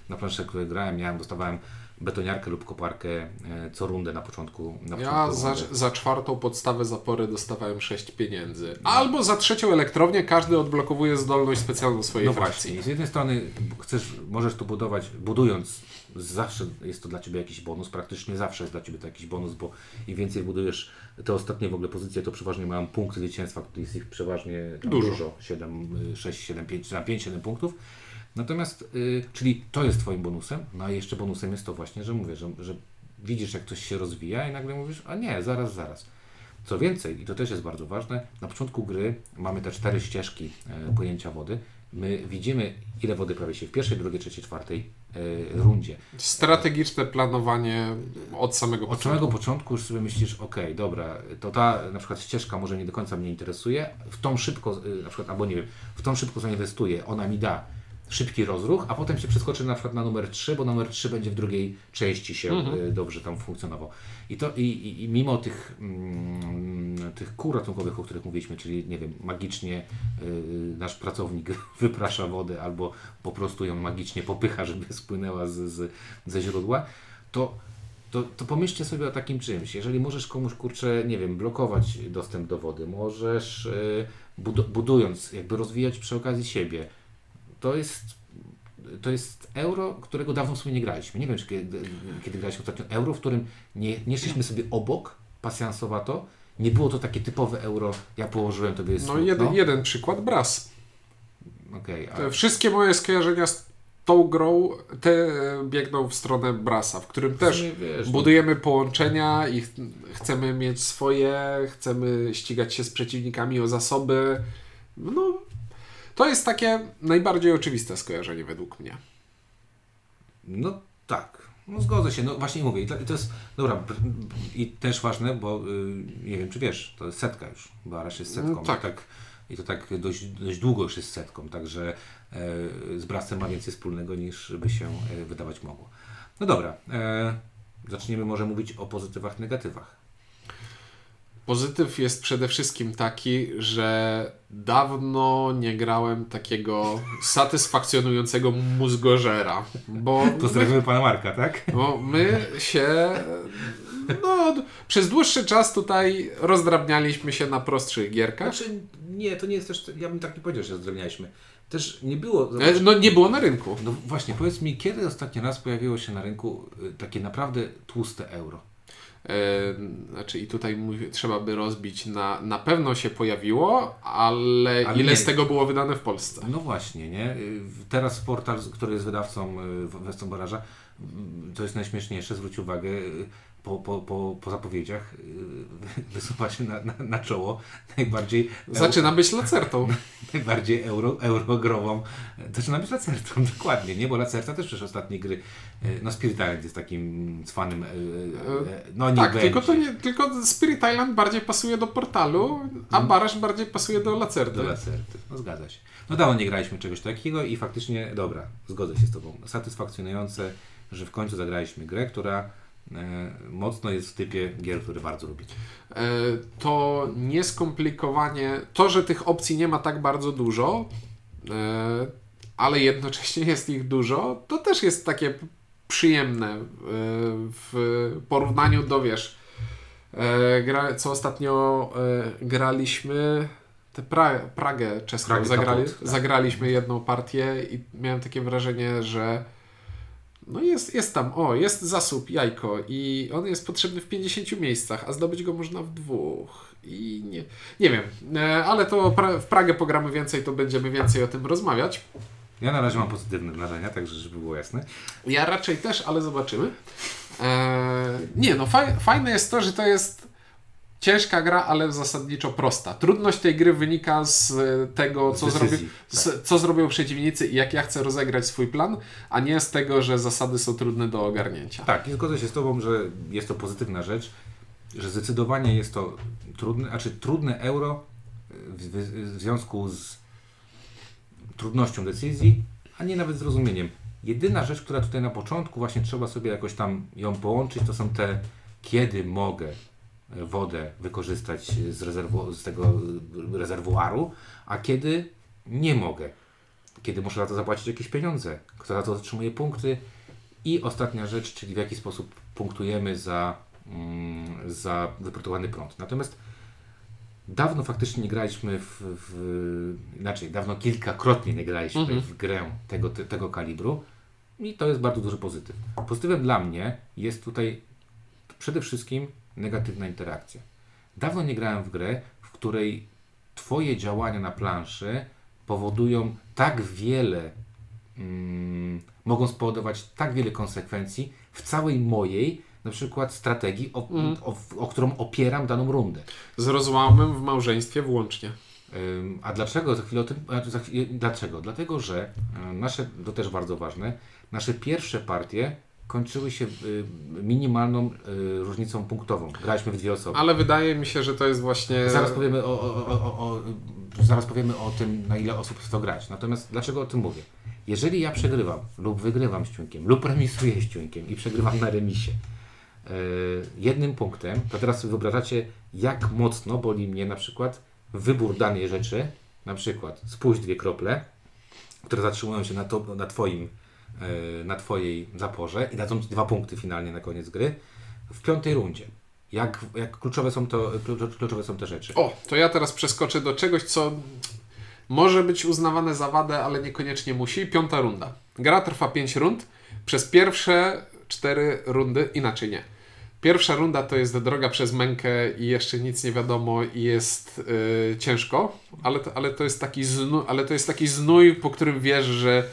na planszy, które grałem, miałem, dostawałem betoniarkę lub koparkę e, co rundę na początku. Na Ja początku za, za czwartą podstawę zapory dostawałem 6 pieniędzy. Albo za trzecią elektrownię każdy odblokowuje zdolność specjalną swojej No frakcji. właśnie, z jednej strony chcesz, możesz to budować, budując, zawsze jest to dla Ciebie jakiś bonus, praktycznie zawsze jest dla Ciebie to jakiś bonus, bo im więcej budujesz te ostatnie w ogóle pozycje, to przeważnie mają punkty zwycięstwa, jest ich przeważnie Dużo. dużo 7, 6, 7, 5, 5, 7 punktów. Natomiast, y, czyli to jest Twoim bonusem, no a jeszcze bonusem jest to właśnie, że mówię, że, że widzisz jak coś się rozwija i nagle mówisz, a nie, zaraz, zaraz. Co więcej, i to też jest bardzo ważne, na początku gry mamy te cztery ścieżki e, płynięcia wody. My widzimy, ile wody prawie się w pierwszej, drugiej, trzeciej, czwartej e, rundzie. Strategiczne planowanie od samego Od początku. samego początku już sobie myślisz, ok, dobra, to ta na przykład ścieżka może nie do końca mnie interesuje, w tą szybko, y, na przykład, albo nie wiem, w tą szybko zainwestuję, ona mi da szybki rozruch, a potem się przeskoczy na przykład na numer 3, bo numer 3 będzie w drugiej części się y, dobrze tam funkcjonował. I, to, i, i, i mimo tych, mm, tych kół ratunkowych, o których mówiliśmy, czyli nie wiem, magicznie y, nasz pracownik (laughs) wyprasza wodę albo po prostu ją magicznie popycha, żeby spłynęła z, z, ze źródła, to to, to pomyślcie sobie o takim czymś. Jeżeli możesz komuś, kurczę, nie wiem, blokować dostęp do wody, możesz y, budu- budując, jakby rozwijać przy okazji siebie, to jest, to jest euro, którego dawno w sumie nie graliśmy. Nie wiem, czy kiedy, kiedy graliśmy ostatnio euro, w którym nie, nie szliśmy sobie obok, pasjansowato. Nie było to takie typowe euro, ja położyłem, tobie jest No jeden, jeden przykład, Bras. Okej, a- Te wszystkie moje skojarzenia z tą grą te biegną w stronę Brasa, w którym też wiesz, no. budujemy połączenia i ch chcemy mieć swoje, chcemy ścigać się z przeciwnikami o zasoby. No, to jest takie najbardziej oczywiste skojarzenie według mnie. No tak, no zgodzę się. No właśnie mówię, i to, jest, dobra, br- i też ważne, bo y, nie wiem, czy wiesz, to jest setka już, bo Arasz jest setką. Mm, tak. I, tak, I to tak dość, dość długo już jest setką, także e, z Brasem ma więcej wspólnego niż by się e, wydawać mogło. No dobra, e, zaczniemy może mówić o pozytywach, negatywach. Pozytyw jest przede wszystkim taki, że dawno nie grałem takiego satysfakcjonującego mózgożera, bo Pozdrawiamy pana Marka, tak? Bo my się no, przez dłuższy czas tutaj rozdrabnialiśmy się na prostszych gierkach. Znaczy, nie, to nie jest też, ja bym tak nie powiedział, że zdrewnialiśmy. Też nie było, zobacz, E, No nie było na rynku. No właśnie, powiedz mi, kiedy ostatni raz pojawiło się na rynku y, takie naprawdę tłuste euro? Znaczy i tutaj trzeba by rozbić na, na pewno się pojawiło, ale, Ale ile nie. z tego było wydane w Polsce? No właśnie, nie? Y, Teraz portal, który jest wydawcą y, Weston Baraża, y, to jest najśmieszniejsze, zwróć uwagę, po, po, po, po zapowiedziach y, (laughs) wysuwa się na, na, na czoło najbardziej, Zaczyna być lacertą. (laughs) najbardziej euro, eurogrową. Zaczyna być Lacertą, (laughs) dokładnie, nie? Bo Lacerta też przecież ostatnie gry, y, no Spirit Island jest takim cwanym, y, no nie tak, będzie. tylko, to nie, tylko Spirit Island bardziej pasuje do portalu, a Barasz bardziej pasuje do lacerty. Do lacerty. No zgadza się. No dawno nie graliśmy czegoś takiego i faktycznie, dobra, zgodzę się z Tobą. Satysfakcjonujące, że w końcu zagraliśmy grę, która mocno jest w typie gier, które bardzo lubię. E, to nieskomplikowanie, to, że tych opcji nie ma tak bardzo dużo, e, ale jednocześnie jest ich dużo, to też jest takie przyjemne e, w porównaniu do, wiesz, e, gra, co ostatnio e, graliśmy, tę pra, Pragę czeską Pragę zagrali, Kaput, tak. zagraliśmy jedną partię i miałem takie wrażenie, że no jest, jest tam, o, jest zasób, jajko i on jest potrzebny w 50 miejscach, a zdobyć go można w dwóch. I nie, nie wiem, e, ale to pra, w Pragę pogramy więcej, to będziemy więcej o tym rozmawiać. Ja na razie mam pozytywne wrażenia, także żeby było jasne. Ja raczej też, ale zobaczymy. E, nie, no faj, fajne jest to, że to jest ciężka gra, ale zasadniczo prosta. Trudność tej gry wynika z e, tego, co, decyzji, zrobi, z, co zrobią przeciwnicy i jak ja chcę rozegrać swój plan, a nie z tego, że zasady są trudne do ogarnięcia. Tak, i zgodzę się z Tobą, że jest to pozytywna rzecz, że zdecydowanie jest to trudne, znaczy trudne euro w, w, w związku z trudnością decyzji, a nie nawet zrozumieniem. Jedyna rzecz, która tutaj na początku właśnie trzeba sobie jakoś tam ją połączyć, to są te kiedy mogę e, wodę wykorzystać z, rezerwu, z tego rezerwuaru, a kiedy nie mogę. Kiedy muszę za to zapłacić jakieś pieniądze, kto za to otrzymuje punkty. I ostatnia rzecz, czyli w jaki sposób punktujemy za, mm, za wyprodukowany prąd. Natomiast dawno faktycznie nie graliśmy w, w inaczej, dawno kilkakrotnie nie graliśmy Mhm. w grę tego, te, tego kalibru i to jest bardzo duży pozytyw. Pozytywem dla mnie jest tutaj przede wszystkim negatywna interakcja. Dawno nie grałem w grę, w której Twoje działania na planszy powodują tak wiele, mm, mogą spowodować tak wiele konsekwencji w całej mojej, na przykład strategii, o, Mhm. o, o którą opieram daną rundę. Z rozłamem w małżeństwie włącznie. Ym, A dlaczego? Za chwilę o tym. chwilę, dlaczego? Dlatego, że y, nasze, to też bardzo ważne, nasze pierwsze partie kończyły się y, minimalną y, różnicą punktową. Graliśmy w dwie osoby. Ale wydaje mi się, że to jest właśnie. Zaraz powiemy o, o, o, o, zaraz powiemy o tym, na ile osób w to grać. Natomiast dlaczego o tym mówię? Jeżeli ja przegrywam lub wygrywam z ciunkiem, lub remisuję z ciunkiem i przegrywam na remisie yy, jednym punktem, to teraz sobie wyobrażacie, jak mocno boli mnie na przykład wybór danej rzeczy, na przykład spójrz dwie krople, które zatrzymują się na, to, na, twoim, na Twojej zaporze i dadzą Ci dwa punkty finalnie na koniec gry w piątej rundzie. Jak, jak kluczowe, są to, klucz- kluczowe są te rzeczy. O, to ja teraz przeskoczę do czegoś, co może być uznawane za wadę, ale niekoniecznie musi. Piąta runda. Gra trwa 5 rund. Przez pierwsze 4 rundy, inaczej nie. Pierwsza runda to jest droga przez mękę i jeszcze nic nie wiadomo i jest yy, ciężko, ale to, ale, to jest taki znu, ale to jest taki znój, po którym wiesz, że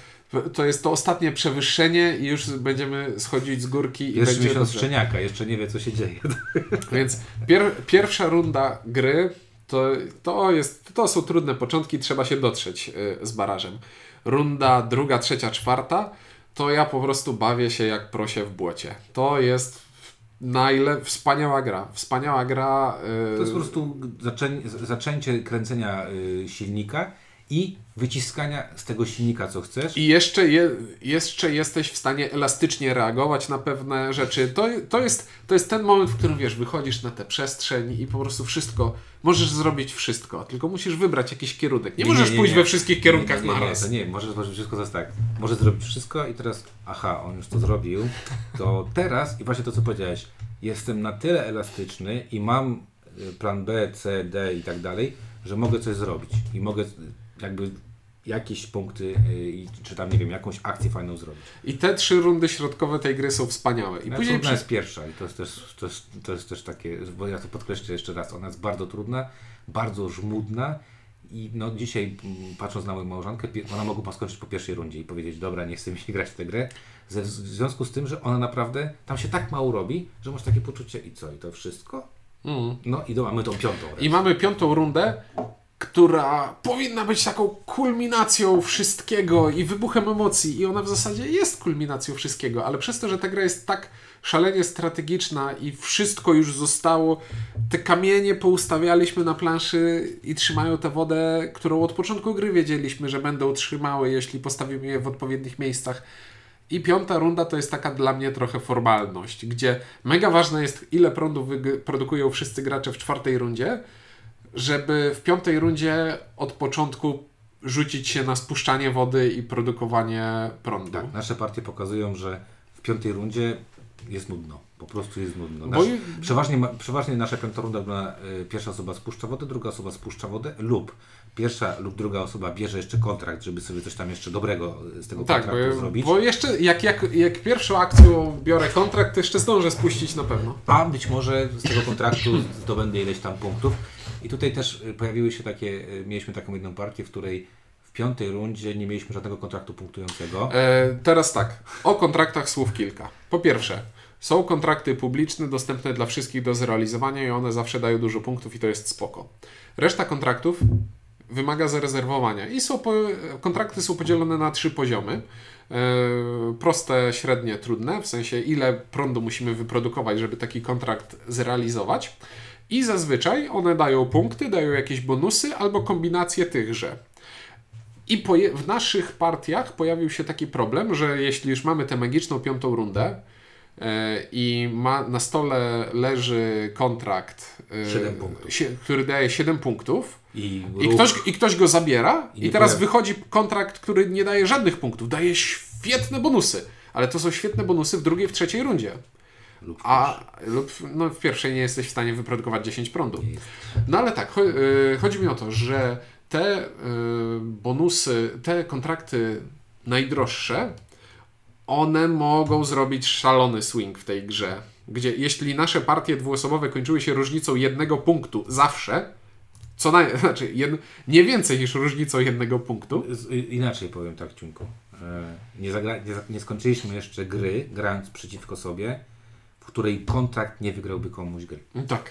to jest to ostatnie przewyższenie i już będziemy schodzić z górki i Jeszcze będzie miesiąc dobrze. szczeniaka, jeszcze nie wie co się dzieje. (laughs) Więc pier, pierwsza runda gry to, to, jest, to są trudne początki, trzeba się dotrzeć y, z barażem. Runda druga, trzecia, czwarta to ja po prostu bawię się jak prosie w błocie. To jest najle... wspaniała gra. Wspaniała gra. y, To jest po prostu zaczę, zaczęcie kręcenia y, silnika i wyciskania z tego silnika co chcesz. I jeszcze, je, jeszcze jesteś w stanie elastycznie reagować na pewne rzeczy. To, to, jest, to jest ten moment, w którym wiesz, wychodzisz na tę przestrzeń i po prostu wszystko, możesz zrobić wszystko, tylko musisz wybrać jakiś kierunek. Nie, możesz pójść we wszystkich kierunkach nie, nie, nie, naraz. To nie, możesz zrobić wszystko, to jest tak. Możesz zrobić wszystko i teraz, aha, on już to zrobił, to teraz, i właśnie to co powiedziałeś, jestem na tyle elastyczny i mam y, plan B, C, D i tak dalej, że mogę coś zrobić i mogę jakby jakieś punkty, y, i czy tam, nie wiem, jakąś akcję fajną zrobić. I te trzy rundy środkowe tej gry są wspaniałe. I później trudna przy... jest pierwsza i to jest, też, to, jest, to jest też takie, bo ja to podkreślę jeszcze raz, ona jest bardzo trudna, bardzo żmudna i no dzisiaj mm, patrząc na moją małżonkę, ona mogła skończyć po pierwszej rundzie i powiedzieć, dobra, nie chcę mi się (laughs) grać w tę grę, ze, w związku z tym, że ona naprawdę, tam się tak mało robi, że masz takie poczucie i co, i to wszystko? Mm. No i do, mamy tą piątą. I mamy piątą rundę, która powinna być taką kulminacją wszystkiego i wybuchem emocji. I ona w zasadzie jest kulminacją wszystkiego, ale przez to, że ta gra jest tak szalenie strategiczna i wszystko już zostało, te kamienie poustawialiśmy na planszy i trzymają tę wodę, którą od początku gry wiedzieliśmy, że będą trzymały, jeśli postawimy je w odpowiednich miejscach. I piąta runda to jest taka dla mnie trochę formalność, gdzie mega ważne jest, ile prądu wyg- produkują wszyscy gracze w czwartej rundzie, żeby w piątej rundzie od początku rzucić się na spuszczanie wody i produkowanie prądu. Tak, nasze partie pokazują, że w piątej rundzie jest nudno. Po prostu jest nudno. Bo Nasz, i- przeważnie, przeważnie nasza piąta runda wygląda, y, pierwsza osoba spuszcza wodę, druga osoba spuszcza wodę lub pierwsza lub druga osoba bierze jeszcze kontrakt, żeby sobie coś tam jeszcze dobrego y, z tego Tak, kontraktu bo, zrobić. bo jeszcze jak, jak, jak pierwszą akcją biorę kontrakt, to jeszcze zdążę spuścić na pewno. A być może z tego kontraktu (laughs) zdobędę ileś tam punktów. I tutaj też y, pojawiły się takie, y, mieliśmy taką jedną partię, w której w piątej rundzie nie mieliśmy żadnego kontraktu punktującego. E, teraz tak, o kontraktach słów kilka. Po pierwsze, są kontrakty publiczne, dostępne dla wszystkich do zrealizowania i one zawsze dają dużo punktów i to jest spoko. Reszta kontraktów wymaga zarezerwowania i są po, kontrakty są podzielone na trzy poziomy. E, proste, średnie, trudne, w sensie ile prądu musimy wyprodukować, żeby taki kontrakt zrealizować. I zazwyczaj one dają punkty, dają jakieś bonusy albo kombinacje tychże. I w naszych partiach pojawił się taki problem, że jeśli już mamy tę magiczną piątą rundę e, i ma, na stole leży kontrakt, e, sie, który daje 7 punktów, I, i ktoś, i ktoś go zabiera, I i, teraz pojawi- wychodzi kontrakt, który nie daje żadnych punktów, daje świetne bonusy, ale to są świetne bonusy w drugiej, w trzeciej rundzie. Lub A lub no, w pierwszej nie jesteś w stanie wyprodukować 10 prądu. No ale tak, y, chodzi mi o to, że te y, bonusy, te kontrakty najdroższe, one mogą zrobić szalony swing w tej grze. Gdzie jeśli nasze partie dwuosobowe kończyły się różnicą jednego punktu zawsze, co naj... (laughs) znaczy jed... nie więcej niż różnicą jednego punktu, y, Inaczej powiem tak, Ciunku. E, Nie, zagra, nie, za- nie skończyliśmy jeszcze gry, grając przeciwko sobie, w której kontrakt nie wygrałby komuś gry. tak.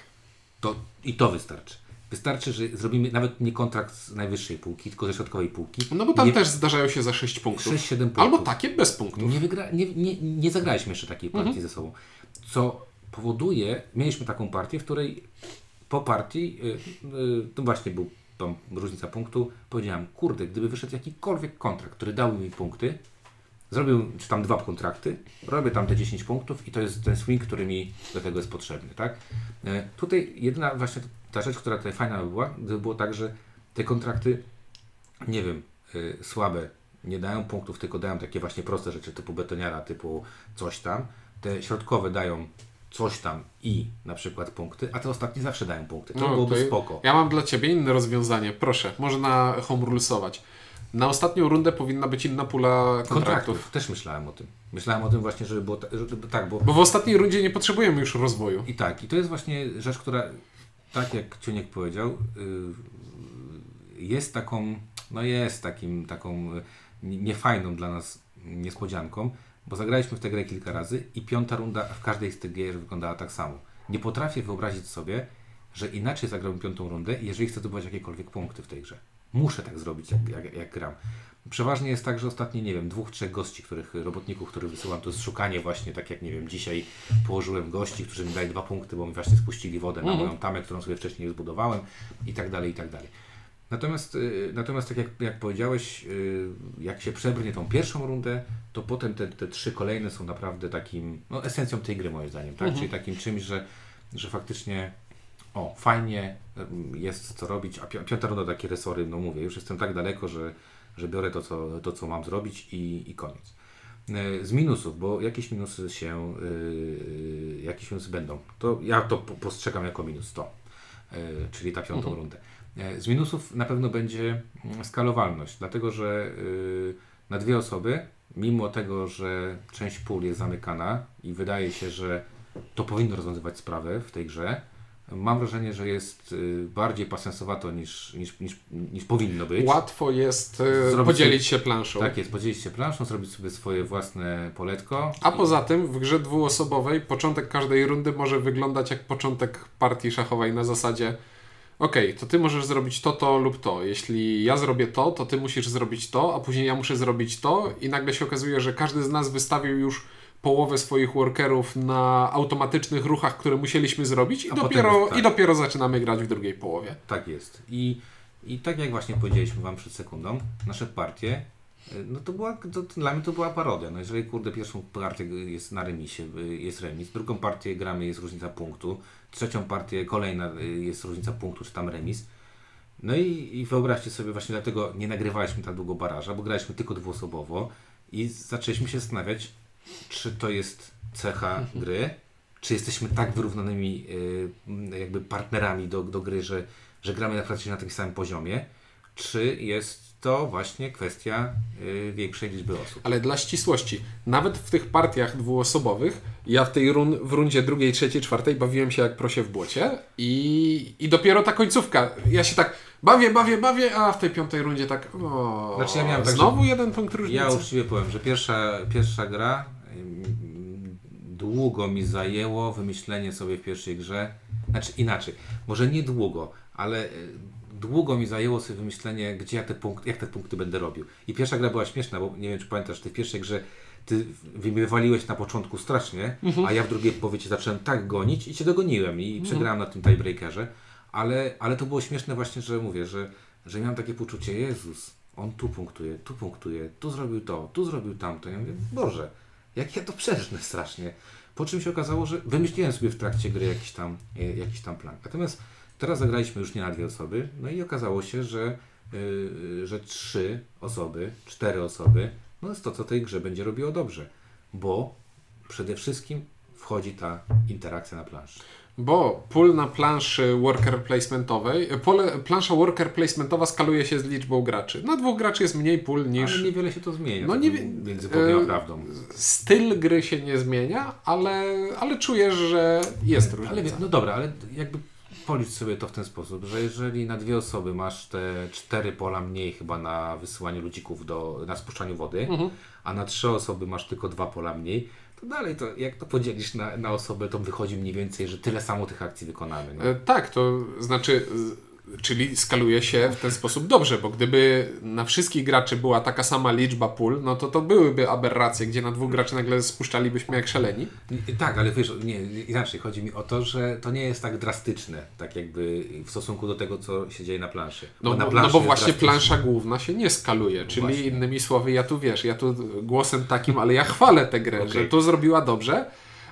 To, I to wystarczy. Wystarczy, że zrobimy nawet nie kontrakt z najwyższej półki, tylko ze środkowej półki. No bo tam nie, też zdarzają się za 6 punktów. 6-7 punktów. Albo takie bez punktów. Nie, wygra, nie, nie, nie zagraliśmy jeszcze takiej partii Mhm. ze sobą. Co powoduje, mieliśmy taką partię, w której po partii, y, y, to właśnie był tam różnica punktu, powiedziałem, kurde, gdyby wyszedł jakikolwiek kontrakt, który dałby mi punkty, zrobił czy tam dwa kontrakty, robię tam te 10 punktów i to jest ten swing, który mi do tego jest potrzebny, tak? E, Tutaj jedyna właśnie ta rzecz, która tutaj fajna by była, gdyby było tak, że te kontrakty, nie wiem, y, słabe, nie dają punktów, tylko dają takie właśnie proste rzeczy typu betoniara, typu coś tam. Te środkowe dają coś tam i na przykład punkty, a te ostatnie zawsze dają punkty. To No, byłoby spoko. Ja mam dla Ciebie inne rozwiązanie. Proszę, można home rulesować. Na ostatnią rundę powinna być inna pula kontraktów. Też myślałem o tym. Myślałem o tym właśnie, żeby było ta, żeby, tak, bo Bo w ostatniej rundzie nie potrzebujemy już rozwoju. I tak, i to jest właśnie rzecz, która, tak jak Ciuniek powiedział, y, jest taką, no jest takim, taką y, niefajną dla nas niespodzianką, bo zagraliśmy w tę grę kilka razy i piąta runda w każdej z tych gier wyglądała tak samo. Nie potrafię wyobrazić sobie, że inaczej zagrałbym piątą rundę, jeżeli chcę zdobywać jakiekolwiek punkty w tej grze. Muszę tak zrobić, jak, jak, jak gram. Przeważnie jest tak, że ostatnie, nie wiem, dwóch, trzech gości, których robotników, których wysyłam, to jest szukanie właśnie, tak jak, nie wiem, dzisiaj położyłem gości, którzy mi dali dwa punkty, bo mi właśnie spuścili wodę na moją tamę, którą sobie wcześniej zbudowałem i tak dalej, i tak dalej. Natomiast, y, natomiast tak jak, jak powiedziałeś, y, jak się przebrnie tą pierwszą rundę, to potem te, te trzy kolejne są naprawdę takim, no esencją tej gry moim zdaniem, tak? Czyli takim czymś, że, że faktycznie o, fajnie y, jest co robić, a pi- piąta runda takie resory, no mówię, już jestem tak daleko, że, że biorę to co, to, co mam zrobić i, i koniec. Y, Z minusów, bo jakieś minusy się, y, jakieś minusy będą, to ja to po- postrzegam jako minus 100, y, czyli ta piątą rundę. E, Z minusów na pewno będzie mm, skalowalność, dlatego że y, na dwie osoby, mimo tego, że część pól jest zamykana i wydaje się, że to powinno rozwiązywać sprawę w tej grze, mam wrażenie, że jest y, bardziej pasensowato niż, niż, niż, niż powinno być. Łatwo jest e, Zrobić podzielić się planszą. Tak jest, podzielić się planszą, zrobić sobie swoje własne poletko. A poza tym w grze dwuosobowej początek każdej rundy może wyglądać jak początek partii szachowej na zasadzie okej, to ty możesz zrobić to, to lub to. Jeśli ja zrobię to, to ty musisz zrobić to, a później ja muszę zrobić to i nagle się okazuje, że każdy z nas wystawił już połowę swoich workerów na automatycznych ruchach, które musieliśmy zrobić i, A potem dopiero, jest tak. i dopiero zaczynamy grać w drugiej połowie. Tak jest. I, I tak jak właśnie powiedzieliśmy Wam przed sekundą, nasze partie, y, no to była, to, to dla mnie to była parodia. No jeżeli kurde pierwszą partię jest na remisie, y, jest remis, drugą partię gramy, jest różnica punktu, trzecią partię kolejna y, jest różnica punktu, czy tam remis. No i, i wyobraźcie sobie, właśnie dlatego nie nagrywaliśmy tak długo baraża, bo graliśmy tylko dwuosobowo i zaczęliśmy się zastanawiać, czy to jest cecha gry, czy jesteśmy tak wyrównanymi y, jakby partnerami do, do gry, że, że gramy na praktycznie na tym samym poziomie, czy jest to właśnie kwestia y, większej liczby osób. Ale dla ścisłości, nawet w tych partiach dwuosobowych, ja w tej run, w rundzie drugiej, trzeciej, czwartej bawiłem się jak prosie w błocie i, i dopiero ta końcówka, ja się tak bawię, bawię, bawię, a w tej piątej rundzie tak o, Znaczy ja miałem tak, znowu jeden punkt różnicy. Ja uczciwie powiem, że pierwsza, pierwsza gra długo mi zajęło wymyślenie sobie w pierwszej grze, znaczy inaczej, może nie długo, ale y, długo mi zajęło sobie wymyślenie, gdzie ja te punkty, jak te punkty będę robił. I pierwsza gra była śmieszna, bo nie wiem, czy pamiętasz, ty w pierwszej grze ty wywaliłeś na początku strasznie, a ja w drugiej połowie cię zacząłem tak gonić i cię dogoniłem i przegrałem na tym tiebreakerze, ale, ale to było śmieszne właśnie, że mówię, że, że miałem takie poczucie, Jezus, on tu punktuje, tu punktuje, tu zrobił to, tu zrobił tamto. Ja mówię, Boże, jak ja to przeżnę strasznie. Po czym się okazało, że wymyśliłem sobie w trakcie gry jakiś tam, e, jakiś tam plan. Natomiast teraz zagraliśmy już nie na dwie osoby, no i okazało się, że, yy, że trzy osoby, cztery osoby, no jest to, co tej grze będzie robiło dobrze. Bo przede wszystkim wchodzi ta interakcja na planszy. Bo pól na planszy worker placementowej, pole, plansza worker placementowa skaluje się z liczbą graczy. Na dwóch graczy jest mniej pól niż... Ale niewiele się to zmienia. No tak nie Między e, prawdą. Styl gry się nie zmienia, ale, ale czujesz, że jest różnica. Ale no dobra, ale jakby policz sobie to w ten sposób, że jeżeli na dwie osoby masz te cztery pola mniej chyba na wysyłaniu ludzików do, na spuszczaniu wody, Mhm. a na trzy osoby masz tylko dwa pola mniej, to dalej to jak to podzielisz na, na osobę, to wychodzi mniej więcej, że tyle samo tych akcji wykonamy. E, Tak, to znaczy Czyli skaluje się w ten sposób dobrze, bo gdyby na wszystkich graczy była taka sama liczba pól, no to to byłyby aberracje, gdzie na dwóch graczy nagle spuszczalibyśmy jak szaleni. Tak, ale wiesz, nie, inaczej chodzi mi o to, że to nie jest tak drastyczne, tak jakby w stosunku do tego, co się dzieje na planszy. No, na bo, planszy no bo właśnie plansza główna się nie skaluje, czyli Właśnie. innymi słowy, ja tu wiesz, ja tu głosem takim, ale ja chwalę tę grę, Okej. że to zrobiła dobrze,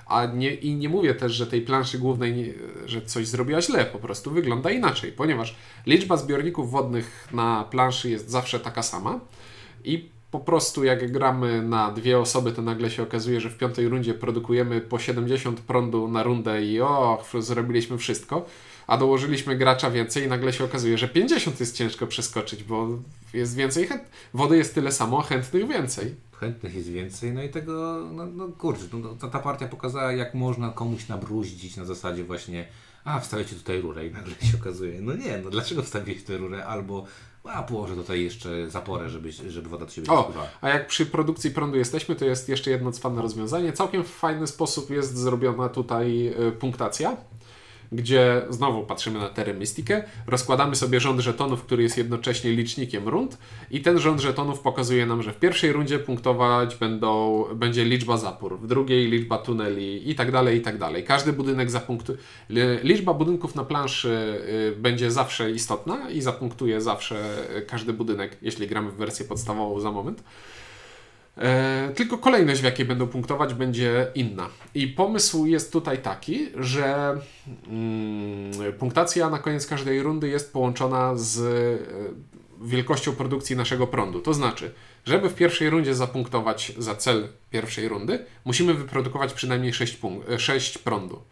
a nie, i nie mówię też, że tej planszy głównej, nie, że coś zrobiła źle, po prostu wygląda inaczej, ponieważ liczba zbiorników wodnych na planszy jest zawsze taka sama i po prostu jak gramy na dwie osoby, to nagle się okazuje, że w piątej rundzie produkujemy po 70 prądu na rundę i o, zrobiliśmy wszystko, a dołożyliśmy gracza więcej i nagle się okazuje, że 50 jest ciężko przeskoczyć, bo jest więcej chęt... wody jest tyle samo, chętnych więcej. Chętnych jest więcej, no i tego, no, no kurczę, no, ta, ta partia pokazała, jak można komuś nabruździć na zasadzie właśnie, a wstawiacie tutaj rurę i nagle się okazuje, no nie, no dlaczego wstawiłeś tę rurę, albo a położę tutaj jeszcze zaporę, żeby, żeby woda do siebie O, a jak przy produkcji prądu jesteśmy, to jest jeszcze jedno cwane rozwiązanie. Całkiem w fajny sposób jest zrobiona tutaj y, punktacja, gdzie znowu patrzymy na Terę Mystikę, rozkładamy sobie rząd żetonów, który jest jednocześnie licznikiem rund i ten rząd żetonów pokazuje nam, że w pierwszej rundzie punktować będą, będzie liczba zapór, w drugiej liczba tuneli i tak dalej, i tak dalej. Każdy budynek zapunktuje, liczba budynków na planszy y, będzie zawsze istotna i zapunktuje zawsze każdy budynek, jeśli gramy w wersję podstawową za moment. E, tylko kolejność, w jakiej będą punktować, będzie inna. I pomysł jest tutaj taki, że mm, punktacja na koniec każdej rundy jest połączona z e, wielkością produkcji naszego prądu. To znaczy, żeby w pierwszej rundzie zapunktować za cel pierwszej rundy, musimy wyprodukować przynajmniej 6, punk- e, 6 prądu.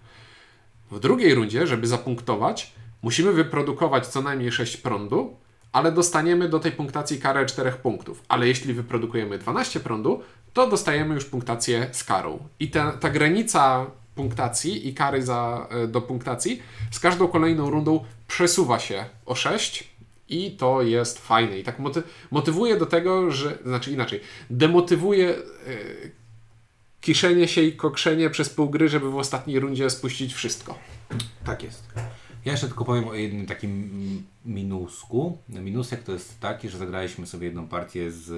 W drugiej rundzie, żeby zapunktować, musimy wyprodukować co najmniej 6 prądu, ale dostaniemy do tej punktacji karę 4 punktów. Ale jeśli wyprodukujemy 12 prądu, to dostajemy już punktację z karą. I ta, ta granica punktacji i kary za, e, do punktacji z każdą kolejną rundą przesuwa się o 6 i to jest fajne. I tak moty- motywuje do tego, że, znaczy inaczej, demotywuje e, kiszenie się i kokszenie przez pół gry, żeby w ostatniej rundzie spuścić wszystko. Tak jest. Ja jeszcze tylko powiem o jednym takim minusku. Minusek to jest taki, że zagraliśmy sobie jedną partię z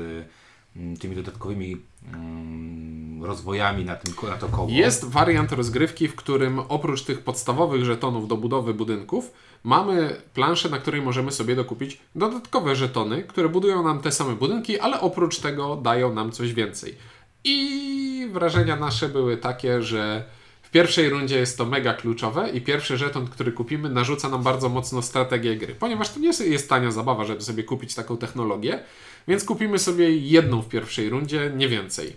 mm, tymi dodatkowymi mm, rozwojami na, tym, na to koło. Jest wariant rozgrywki, w którym oprócz tych podstawowych żetonów do budowy budynków, mamy planszę, na której możemy sobie dokupić dodatkowe żetony, które budują nam te same budynki, ale oprócz tego dają nam coś więcej. I wrażenia nasze były takie, że pierwszej rundzie jest to mega kluczowe i pierwszy żeton, który kupimy, narzuca nam bardzo mocno strategię gry, ponieważ to nie jest tania zabawa, żeby sobie kupić taką technologię, więc kupimy sobie jedną w pierwszej rundzie, nie więcej.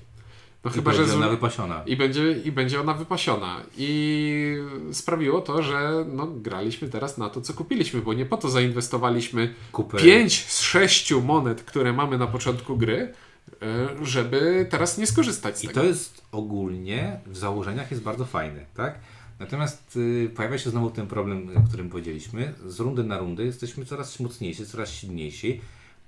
No I chyba, że będzie z... ona wypasiona. I będzie, I będzie ona wypasiona. I sprawiło to, że no, graliśmy teraz na to, co kupiliśmy, bo nie po to zainwestowaliśmy Kupę. 5 z 6 monet, które mamy na początku gry, żeby teraz nie skorzystać z I tego. to jest ogólnie w założeniach jest bardzo fajne, tak? Natomiast y, pojawia się znowu ten problem, o którym powiedzieliśmy. Z rundy na rundę jesteśmy coraz mocniejsi, coraz silniejsi,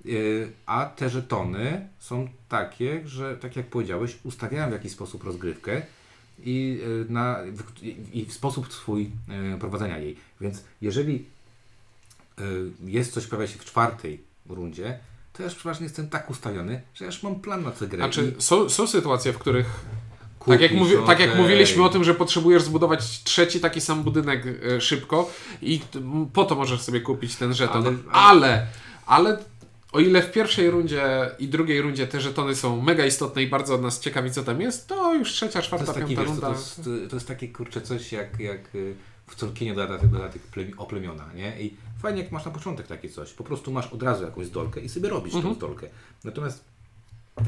y, a te żetony są takie, że tak jak powiedziałeś, ustawiają w jakiś sposób rozgrywkę i, y, na, w, i, i w sposób swój prowadzenia jej. Więc jeżeli jest coś pojawia się w czwartej rundzie, to ja już przeważnie jestem tak ustawiony, że ja już mam plan na tę grę. Znaczy, I są, są sytuacje, w których tak jak, mówi, tak jak mówiliśmy o tym, że potrzebujesz zbudować trzeci taki sam budynek e, szybko i po to możesz sobie kupić ten żeton. Ale, Ale- ale, o ile w pierwszej rundzie i drugiej rundzie te żetony są mega istotne i bardzo nas ciekawi, co tam jest, to już trzecia, To czwarta, jest, taki, piąta wiesz, to, runda. to, jest, to jest takie kurczę coś jak, jak y, w Tolkienie dodatek, dodatek plemi, o plemiona, nie? I fajnie jak masz na początek takie coś. Po prostu masz od razu jakąś zdolkę i sobie robisz Mhm. tą zdolkę. Natomiast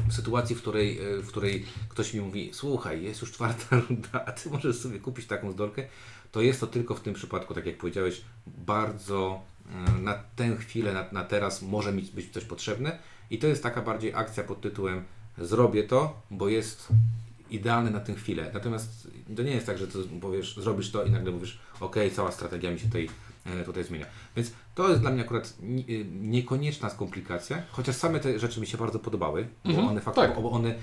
w sytuacji, w której, y, w której ktoś mi mówi, słuchaj, jest już czwarta (laughs) runda, a ty możesz sobie kupić taką zdolkę, to jest to tylko w tym przypadku, tak jak powiedziałeś, bardzo y, na tę chwilę, na, na teraz może mi być coś potrzebne i to jest taka bardziej akcja pod tytułem zrobię to, bo jest idealny na tę chwilę. Natomiast to nie jest tak, że to powiesz, zrobisz to i nagle mówisz, ok, cała strategia mi się tutaj, e, tutaj zmienia. Więc to jest dla mnie akurat y, niekonieczna skomplikacja, chociaż same te rzeczy mi się bardzo podobały, bo Mhm, one faktycznie, tak. bo one,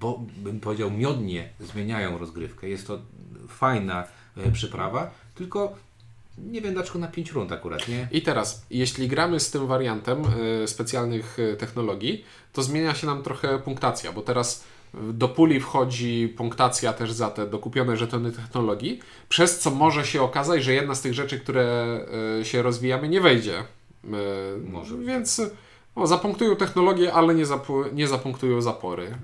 bo bym powiedział, miodnie zmieniają rozgrywkę. Jest to fajna e, przyprawa, tylko nie wiem dlaczego na 5 rund akurat, nie? I teraz, jeśli gramy z tym wariantem specjalnych technologii, to zmienia się nam trochę punktacja, bo teraz do puli wchodzi punktacja też za te dokupione żetony technologii, przez co może się okazać, że jedna z tych rzeczy, które y, się rozwijamy, nie wejdzie. Y, Może. Więc o, zapunktują technologię, ale nie, zapu- nie zapunktują zapory.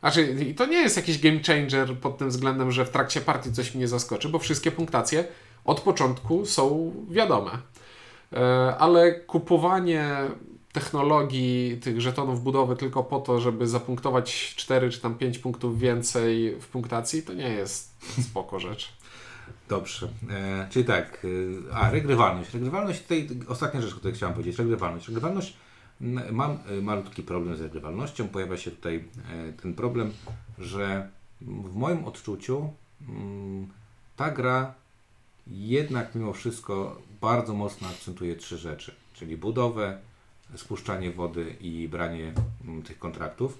Znaczy, i to nie jest jakiś game changer pod tym względem, że w trakcie partii coś mnie zaskoczy, bo wszystkie punktacje od początku są wiadome. E, Ale kupowanie technologii, tych żetonów budowy tylko po to, żeby zapunktować 4 czy tam 5 punktów więcej w punktacji, to nie jest spoko rzecz. Dobrze. E, czyli tak, e, a regrywalność. Regrywalność, tutaj ostatnia rzecz, o której chciałem powiedzieć. Regrywalność. Regrywalność, mam e, malutki problem z regrywalnością. Pojawia się tutaj e, ten problem, że w moim odczuciu mm, ta gra jednak mimo wszystko bardzo mocno akcentuje trzy rzeczy, czyli budowę, spuszczanie wody i branie mm, tych kontraktów.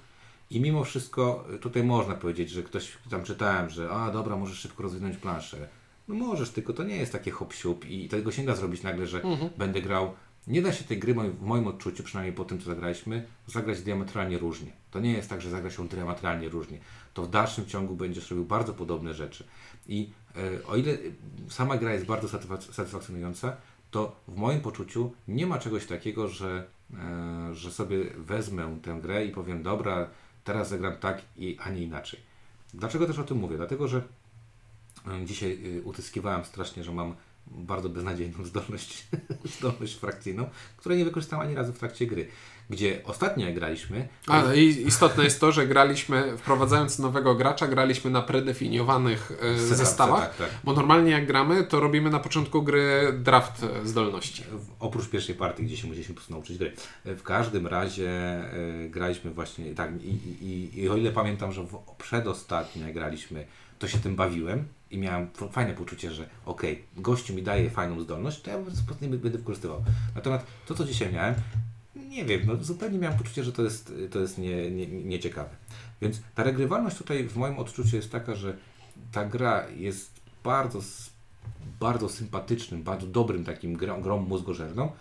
I mimo wszystko y, tutaj można powiedzieć, że ktoś tam czytałem, że a dobra, możesz szybko rozwinąć planszę. No możesz, tylko to nie jest takie hop i tego się nie da zrobić nagle, że będę grał. Nie da się tej gry, w moim odczuciu, przynajmniej po tym, co zagraliśmy, zagrać diametralnie różnie. To nie jest tak, że zagra się diametralnie różnie. To w dalszym ciągu będziesz robił bardzo podobne rzeczy. I e, o ile sama gra jest bardzo satysfak- satysfakcjonująca, to w moim poczuciu nie ma czegoś takiego, że, że sobie wezmę tę grę i powiem, dobra, teraz zagram tak, i, a nie inaczej. Dlaczego też o tym mówię? Dlatego, że e, dzisiaj y, utyskiwałem strasznie, że mam bardzo beznadziejną (laughs) zdolność, zdolność frakcyjną, której nie wykorzystałem ani razu w trakcie gry. Gdzie ostatnio jak graliśmy, A, i istotne jest to, że graliśmy, wprowadzając nowego gracza, graliśmy na predefiniowanych e, zestawach, tak, tak. bo normalnie jak gramy, to robimy na początku gry draft e, zdolności. Oprócz pierwszej partii, gdzie się musieliśmy po prostu nauczyć gry. W każdym razie e, graliśmy właśnie tak i, i, i, o ile pamiętam, że w przedostatnio jak graliśmy, to się tym bawiłem i miałem fajne poczucie, że okej, gościu mi daje fajną zdolność, to ja po prostu nie będę wykorzystywał. Natomiast to, co dzisiaj miałem, nie wiem, no zupełnie miałem poczucie, że to jest, to jest nie, nie, nieciekawe. Więc ta regrywalność tutaj w moim odczuciu jest taka, że ta gra jest bardzo, bardzo sympatycznym, bardzo dobrym takim grą, grą mózgożerną,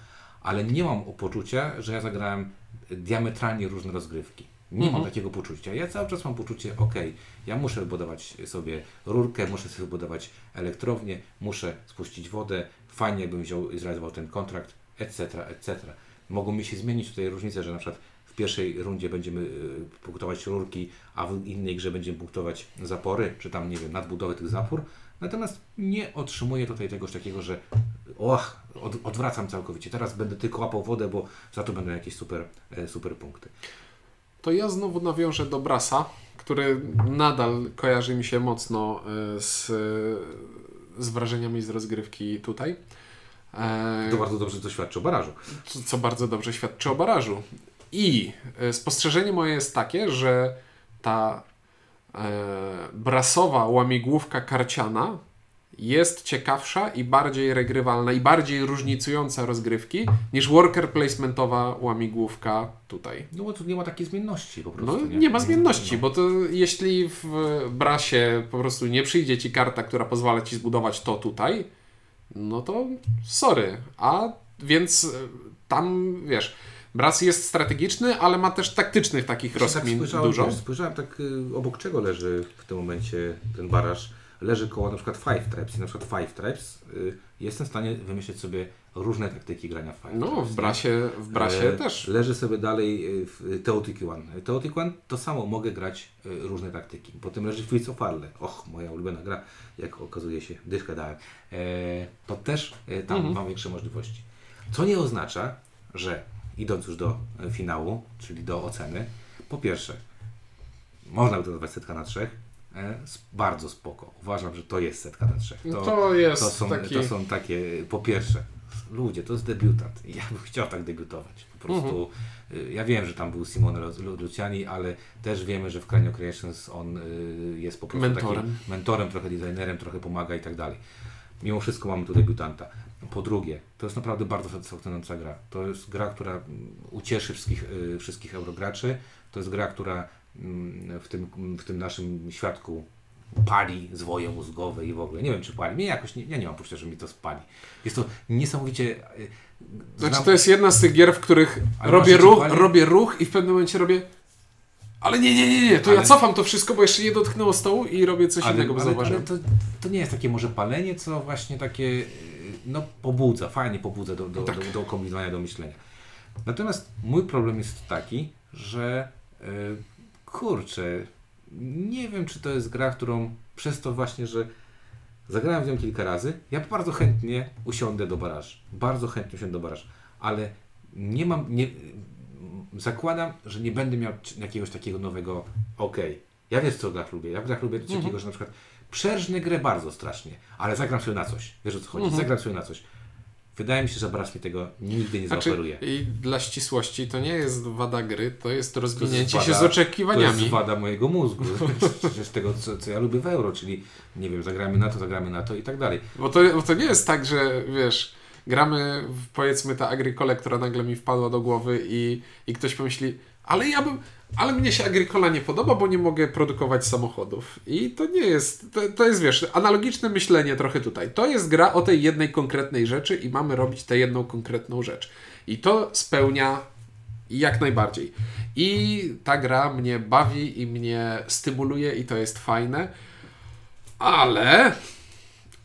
ale nie mam poczucia, że ja zagrałem diametralnie różne rozgrywki. Nie mam takiego poczucia. Ja cały czas mam poczucie, ok, ja muszę budować sobie rurkę, muszę sobie budować elektrownię, muszę spuścić wodę, fajnie jakbym wziął i zrealizował ten kontrakt, etc., etc. Mogą mi się zmienić tutaj różnice, że na przykład w pierwszej rundzie będziemy y, punktować rurki, a w innej grze będziemy punktować zapory, czy tam, nie wiem, nadbudowę tych zapór. Natomiast nie otrzymuję tutaj czegoś takiego, że och, od, odwracam całkowicie. Teraz będę tylko łapał wodę, bo za to będą jakieś super, e, super punkty. To ja znowu nawiążę do Brasa, który nadal kojarzy mi się mocno e, z, z wrażeniami z rozgrywki tutaj. E, To bardzo dobrze to świadczy o barażu. co, co bardzo dobrze świadczy o barażu. I e, spostrzeżenie moje jest takie, że ta e, brasowa łamigłówka karciana jest ciekawsza i bardziej regrywalna i bardziej różnicująca rozgrywki niż worker placementowa łamigłówka tutaj. No bo tu nie ma takiej zmienności po No prostu. nie ma zmienności, No. bo to jeśli w brasie po prostu nie przyjdzie ci karta, która pozwala ci zbudować to tutaj, no to sorry. A więc e, tam wiesz, bras jest strategiczny, ale ma też taktycznych takich Właśnie rozkmin spojrzałem, dużo. spojrzałem tak obok czego leży w tym momencie ten baraż. Leży koło na przykład Five Tribes i na przykład Five Tribes y, jestem w stanie wymyślić sobie różne taktyki grania w Five No, Tribes. w nie? brasie, w brasie E, też. Leży sobie dalej y, w Teotihuacan. Teotihuacan to samo mogę grać y, różne taktyki. Potem leży Fleets of Arle. Och, moja ulubiona gra, jak okazuje się, dyszkę dałem. E, to też e, tam Mhm. mam większe możliwości. Co nie oznacza, że idąc już do e, finału, czyli do oceny, po pierwsze, można by to nazwać setka na trzech. E, bardzo spoko. Uważam, że to jest setka na trzech. No to jest to są, taki... to są takie, po pierwsze, ludzie, to jest debiutant. Ja bym chciał tak debiutować. Po prostu, y, ja wiem, że tam był Simone Lu- Luciani, ale też wiemy, że w Cranio Creations on y, jest po prostu Mentorem. takim mentorem, trochę designerem, trochę pomaga i tak dalej. Mimo wszystko mamy tu debiutanta. Po drugie, to jest naprawdę bardzo satysfakcjonująca gra. To jest gra, która mm, ucieszy wszystkich, y, wszystkich eurograczy. To jest gra, która w tym, w tym naszym świadku pali zwoje mózgowe i w ogóle. Nie wiem, czy pali. Mnie jakoś, nie, ja nie mam poczucia, że mi to spali. Jest to niesamowicie... y, Znaczy znam- to jest jedna z tych gier, w których Ale robię ruch, pali? robię ruch i w pewnym momencie robię ale nie, nie, nie, nie, to ja Ale- cofam to wszystko, bo jeszcze nie dotknęło stołu i robię coś ale, innego, bo ale, ale to, to nie jest takie może palenie, co właśnie takie y, no pobudza, fajnie pobudza do, do, Tak. do, do kombinowania, do myślenia. Natomiast mój problem jest taki, że y, kurczę, nie wiem czy to jest gra, którą przez to właśnie, że zagrałem w nią kilka razy, ja bardzo chętnie usiądę do baraży. Bardzo chętnie usiądę do baraży, ale nie mam, nie, zakładam, że nie będę miał jakiegoś takiego nowego okej. Ja wiesz co grach lubię. Ja w grach lubię coś takiego, że na przykład przerżnę grę bardzo strasznie, ale zagram sobie na coś. Wiesz o co chodzi? Zagram sobie na coś. Wydaje mi się, że Brass mi tego nigdy nie Znaczy, zaoferuje. I dla ścisłości to nie jest wada gry, to jest To rozwinięcie jest się wada- z To oczekiwaniami. jest wada mojego mózgu. (laughs) Przecież tego, co, co ja lubię w euro, czyli nie wiem, zagramy na to, zagramy na to i tak dalej. Bo to, bo to nie jest tak, że wiesz, gramy w, powiedzmy ta Agricole, która nagle mi wpadła do głowy i, i ktoś pomyśli, ale ja bym, ale mnie się Agricola nie podoba, bo nie mogę produkować samochodów. I to nie jest, to, to jest wiesz, analogiczne myślenie trochę tutaj. To jest gra o tej jednej konkretnej rzeczy i mamy robić tę jedną konkretną rzecz. I to spełnia jak najbardziej. I ta gra mnie bawi i mnie stymuluje i to jest fajne. Ale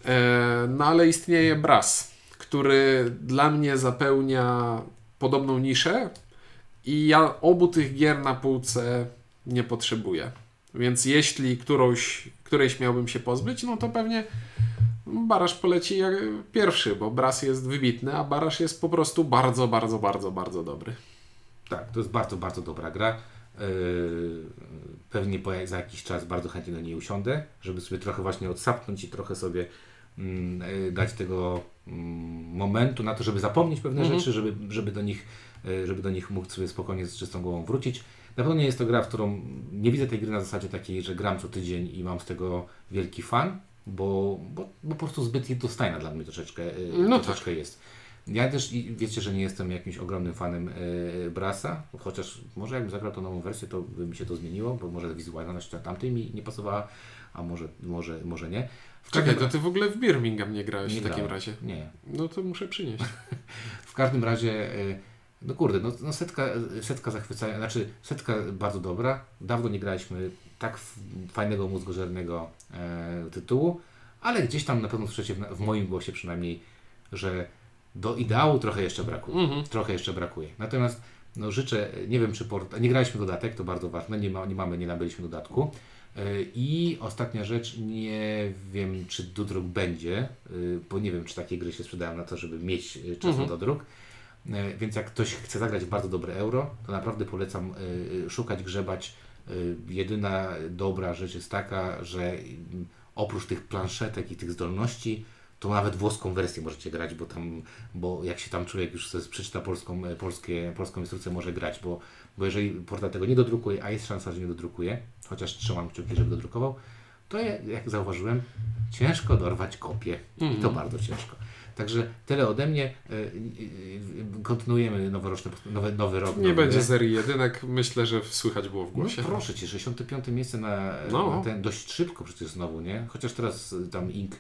E, No ale istnieje Brass, który dla mnie zapełnia podobną niszę i ja obu tych gier na półce nie potrzebuję. Więc jeśli którąś, którejś miałbym się pozbyć, no to pewnie Barasz poleci jak pierwszy, bo Brass jest wybitny, a Barasz jest po prostu bardzo, bardzo, bardzo, bardzo dobry. Tak, to jest bardzo, bardzo dobra gra. Yy, Pewnie za jakiś czas bardzo chętnie do niej usiądę, żeby sobie trochę właśnie odsapnąć i trochę sobie mm, yy, dać tego mm, momentu na to, żeby zapomnieć pewne Mhm. rzeczy, żeby, żeby, do nich, żeby do nich mógł sobie spokojnie z czystą głową wrócić. Na pewno nie jest to gra, w którą nie widzę tej gry na zasadzie takiej, że gram co tydzień i mam z tego wielki fan, bo, bo, bo po prostu zbyt jednostajna dla mnie troszeczkę, yy, No troszeczkę jest. Ja też wiecie, że nie jestem jakimś ogromnym fanem e, Brasa, chociaż może jakbym zagrał tą nową wersję, to by mi się to zmieniło, bo może wizualność ta- tamtej mi nie pasowała, a może, może, może nie. W Czekaj, każdym, to ty w ogóle w Birmingham nie grałeś nie w takim grałem. razie. Nie. No to muszę przynieść. (laughs) W każdym razie, e, no kurde, no, no setka, setka zachwycająca, znaczy setka bardzo dobra. Dawno nie graliśmy tak fajnego, mózgożernego e, tytułu, ale gdzieś tam na pewno słyszycie w, w moim głosie przynajmniej, że do ideału trochę jeszcze brakuje. Mhm. Trochę jeszcze brakuje. Natomiast no, życzę, nie wiem czy port... nie graliśmy dodatek, to bardzo ważne, nie, ma, nie mamy, nie nabyliśmy dodatku. Yy, I ostatnia rzecz, nie wiem czy dodruk będzie, yy, bo nie wiem czy takie gry się sprzedają na to, żeby mieć yy, czas Mhm. na dodruk. Yy, Więc jak ktoś chce zagrać bardzo dobre euro, to naprawdę polecam yy, szukać, grzebać. Jedyna dobra rzecz jest taka, że yy, oprócz tych planszetek i tych zdolności, to nawet włoską wersję możecie grać, bo tam, bo jak się tam człowiek już sobie przeczyta polską, e, polskie, polską instrukcję, może grać, bo, bo jeżeli portal tego nie dodrukuje, a jest szansa, że nie dodrukuje, chociaż trzymam kciuki, żeby dodrukował, to jak zauważyłem, ciężko dorwać kopię. I to bardzo ciężko. Także tyle ode mnie. E, Kontynuujemy noworoczny, nowy, nowy rok. Nie nowy będzie serii jedynek, myślę, że słychać było w No głosie. proszę Cię, 65 miejsce na, No. na ten, dość szybko przecież znowu, nie? Chociaż teraz y, tam Ink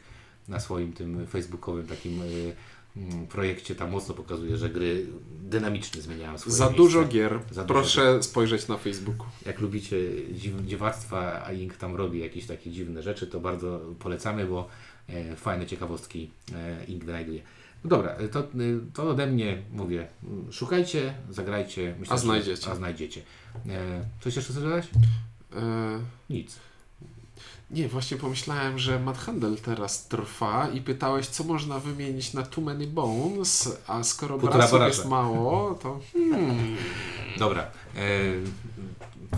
na swoim tym facebookowym takim y, mm, projekcie tam mocno pokazuje, że gry dynamicznie zmieniają swoje Za miejsce. dużo gier. Za dużo Proszę spojrzeć na Facebooku. Jak lubicie dziw, dziwactwa, a Ink tam robi jakieś takie dziwne rzeczy, to bardzo polecamy, bo fajne ciekawostki e, Ink wynajduje. No dobra, e, to, e, to ode mnie mówię. Szukajcie, zagrajcie. Myślę, A że- znajdziecie. A znajdziecie. E, coś jeszcze chcesz dodać? E, Nic. nie, właśnie pomyślałem, że Mad Handel teraz trwa i pytałeś, co można wymienić na Too Many Bones, a skoro Kultura brasów jest mało, to (laughs) hmm, Dobra. E,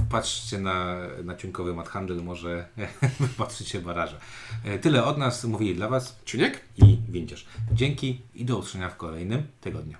patrzcie na, na cienkowy mat handel, może (laughs) patrzycie baraża. E, tyle od nas, mówili dla Was Czuniek? i Więcierz. Dzięki i do usłyszenia w kolejnym tygodniu.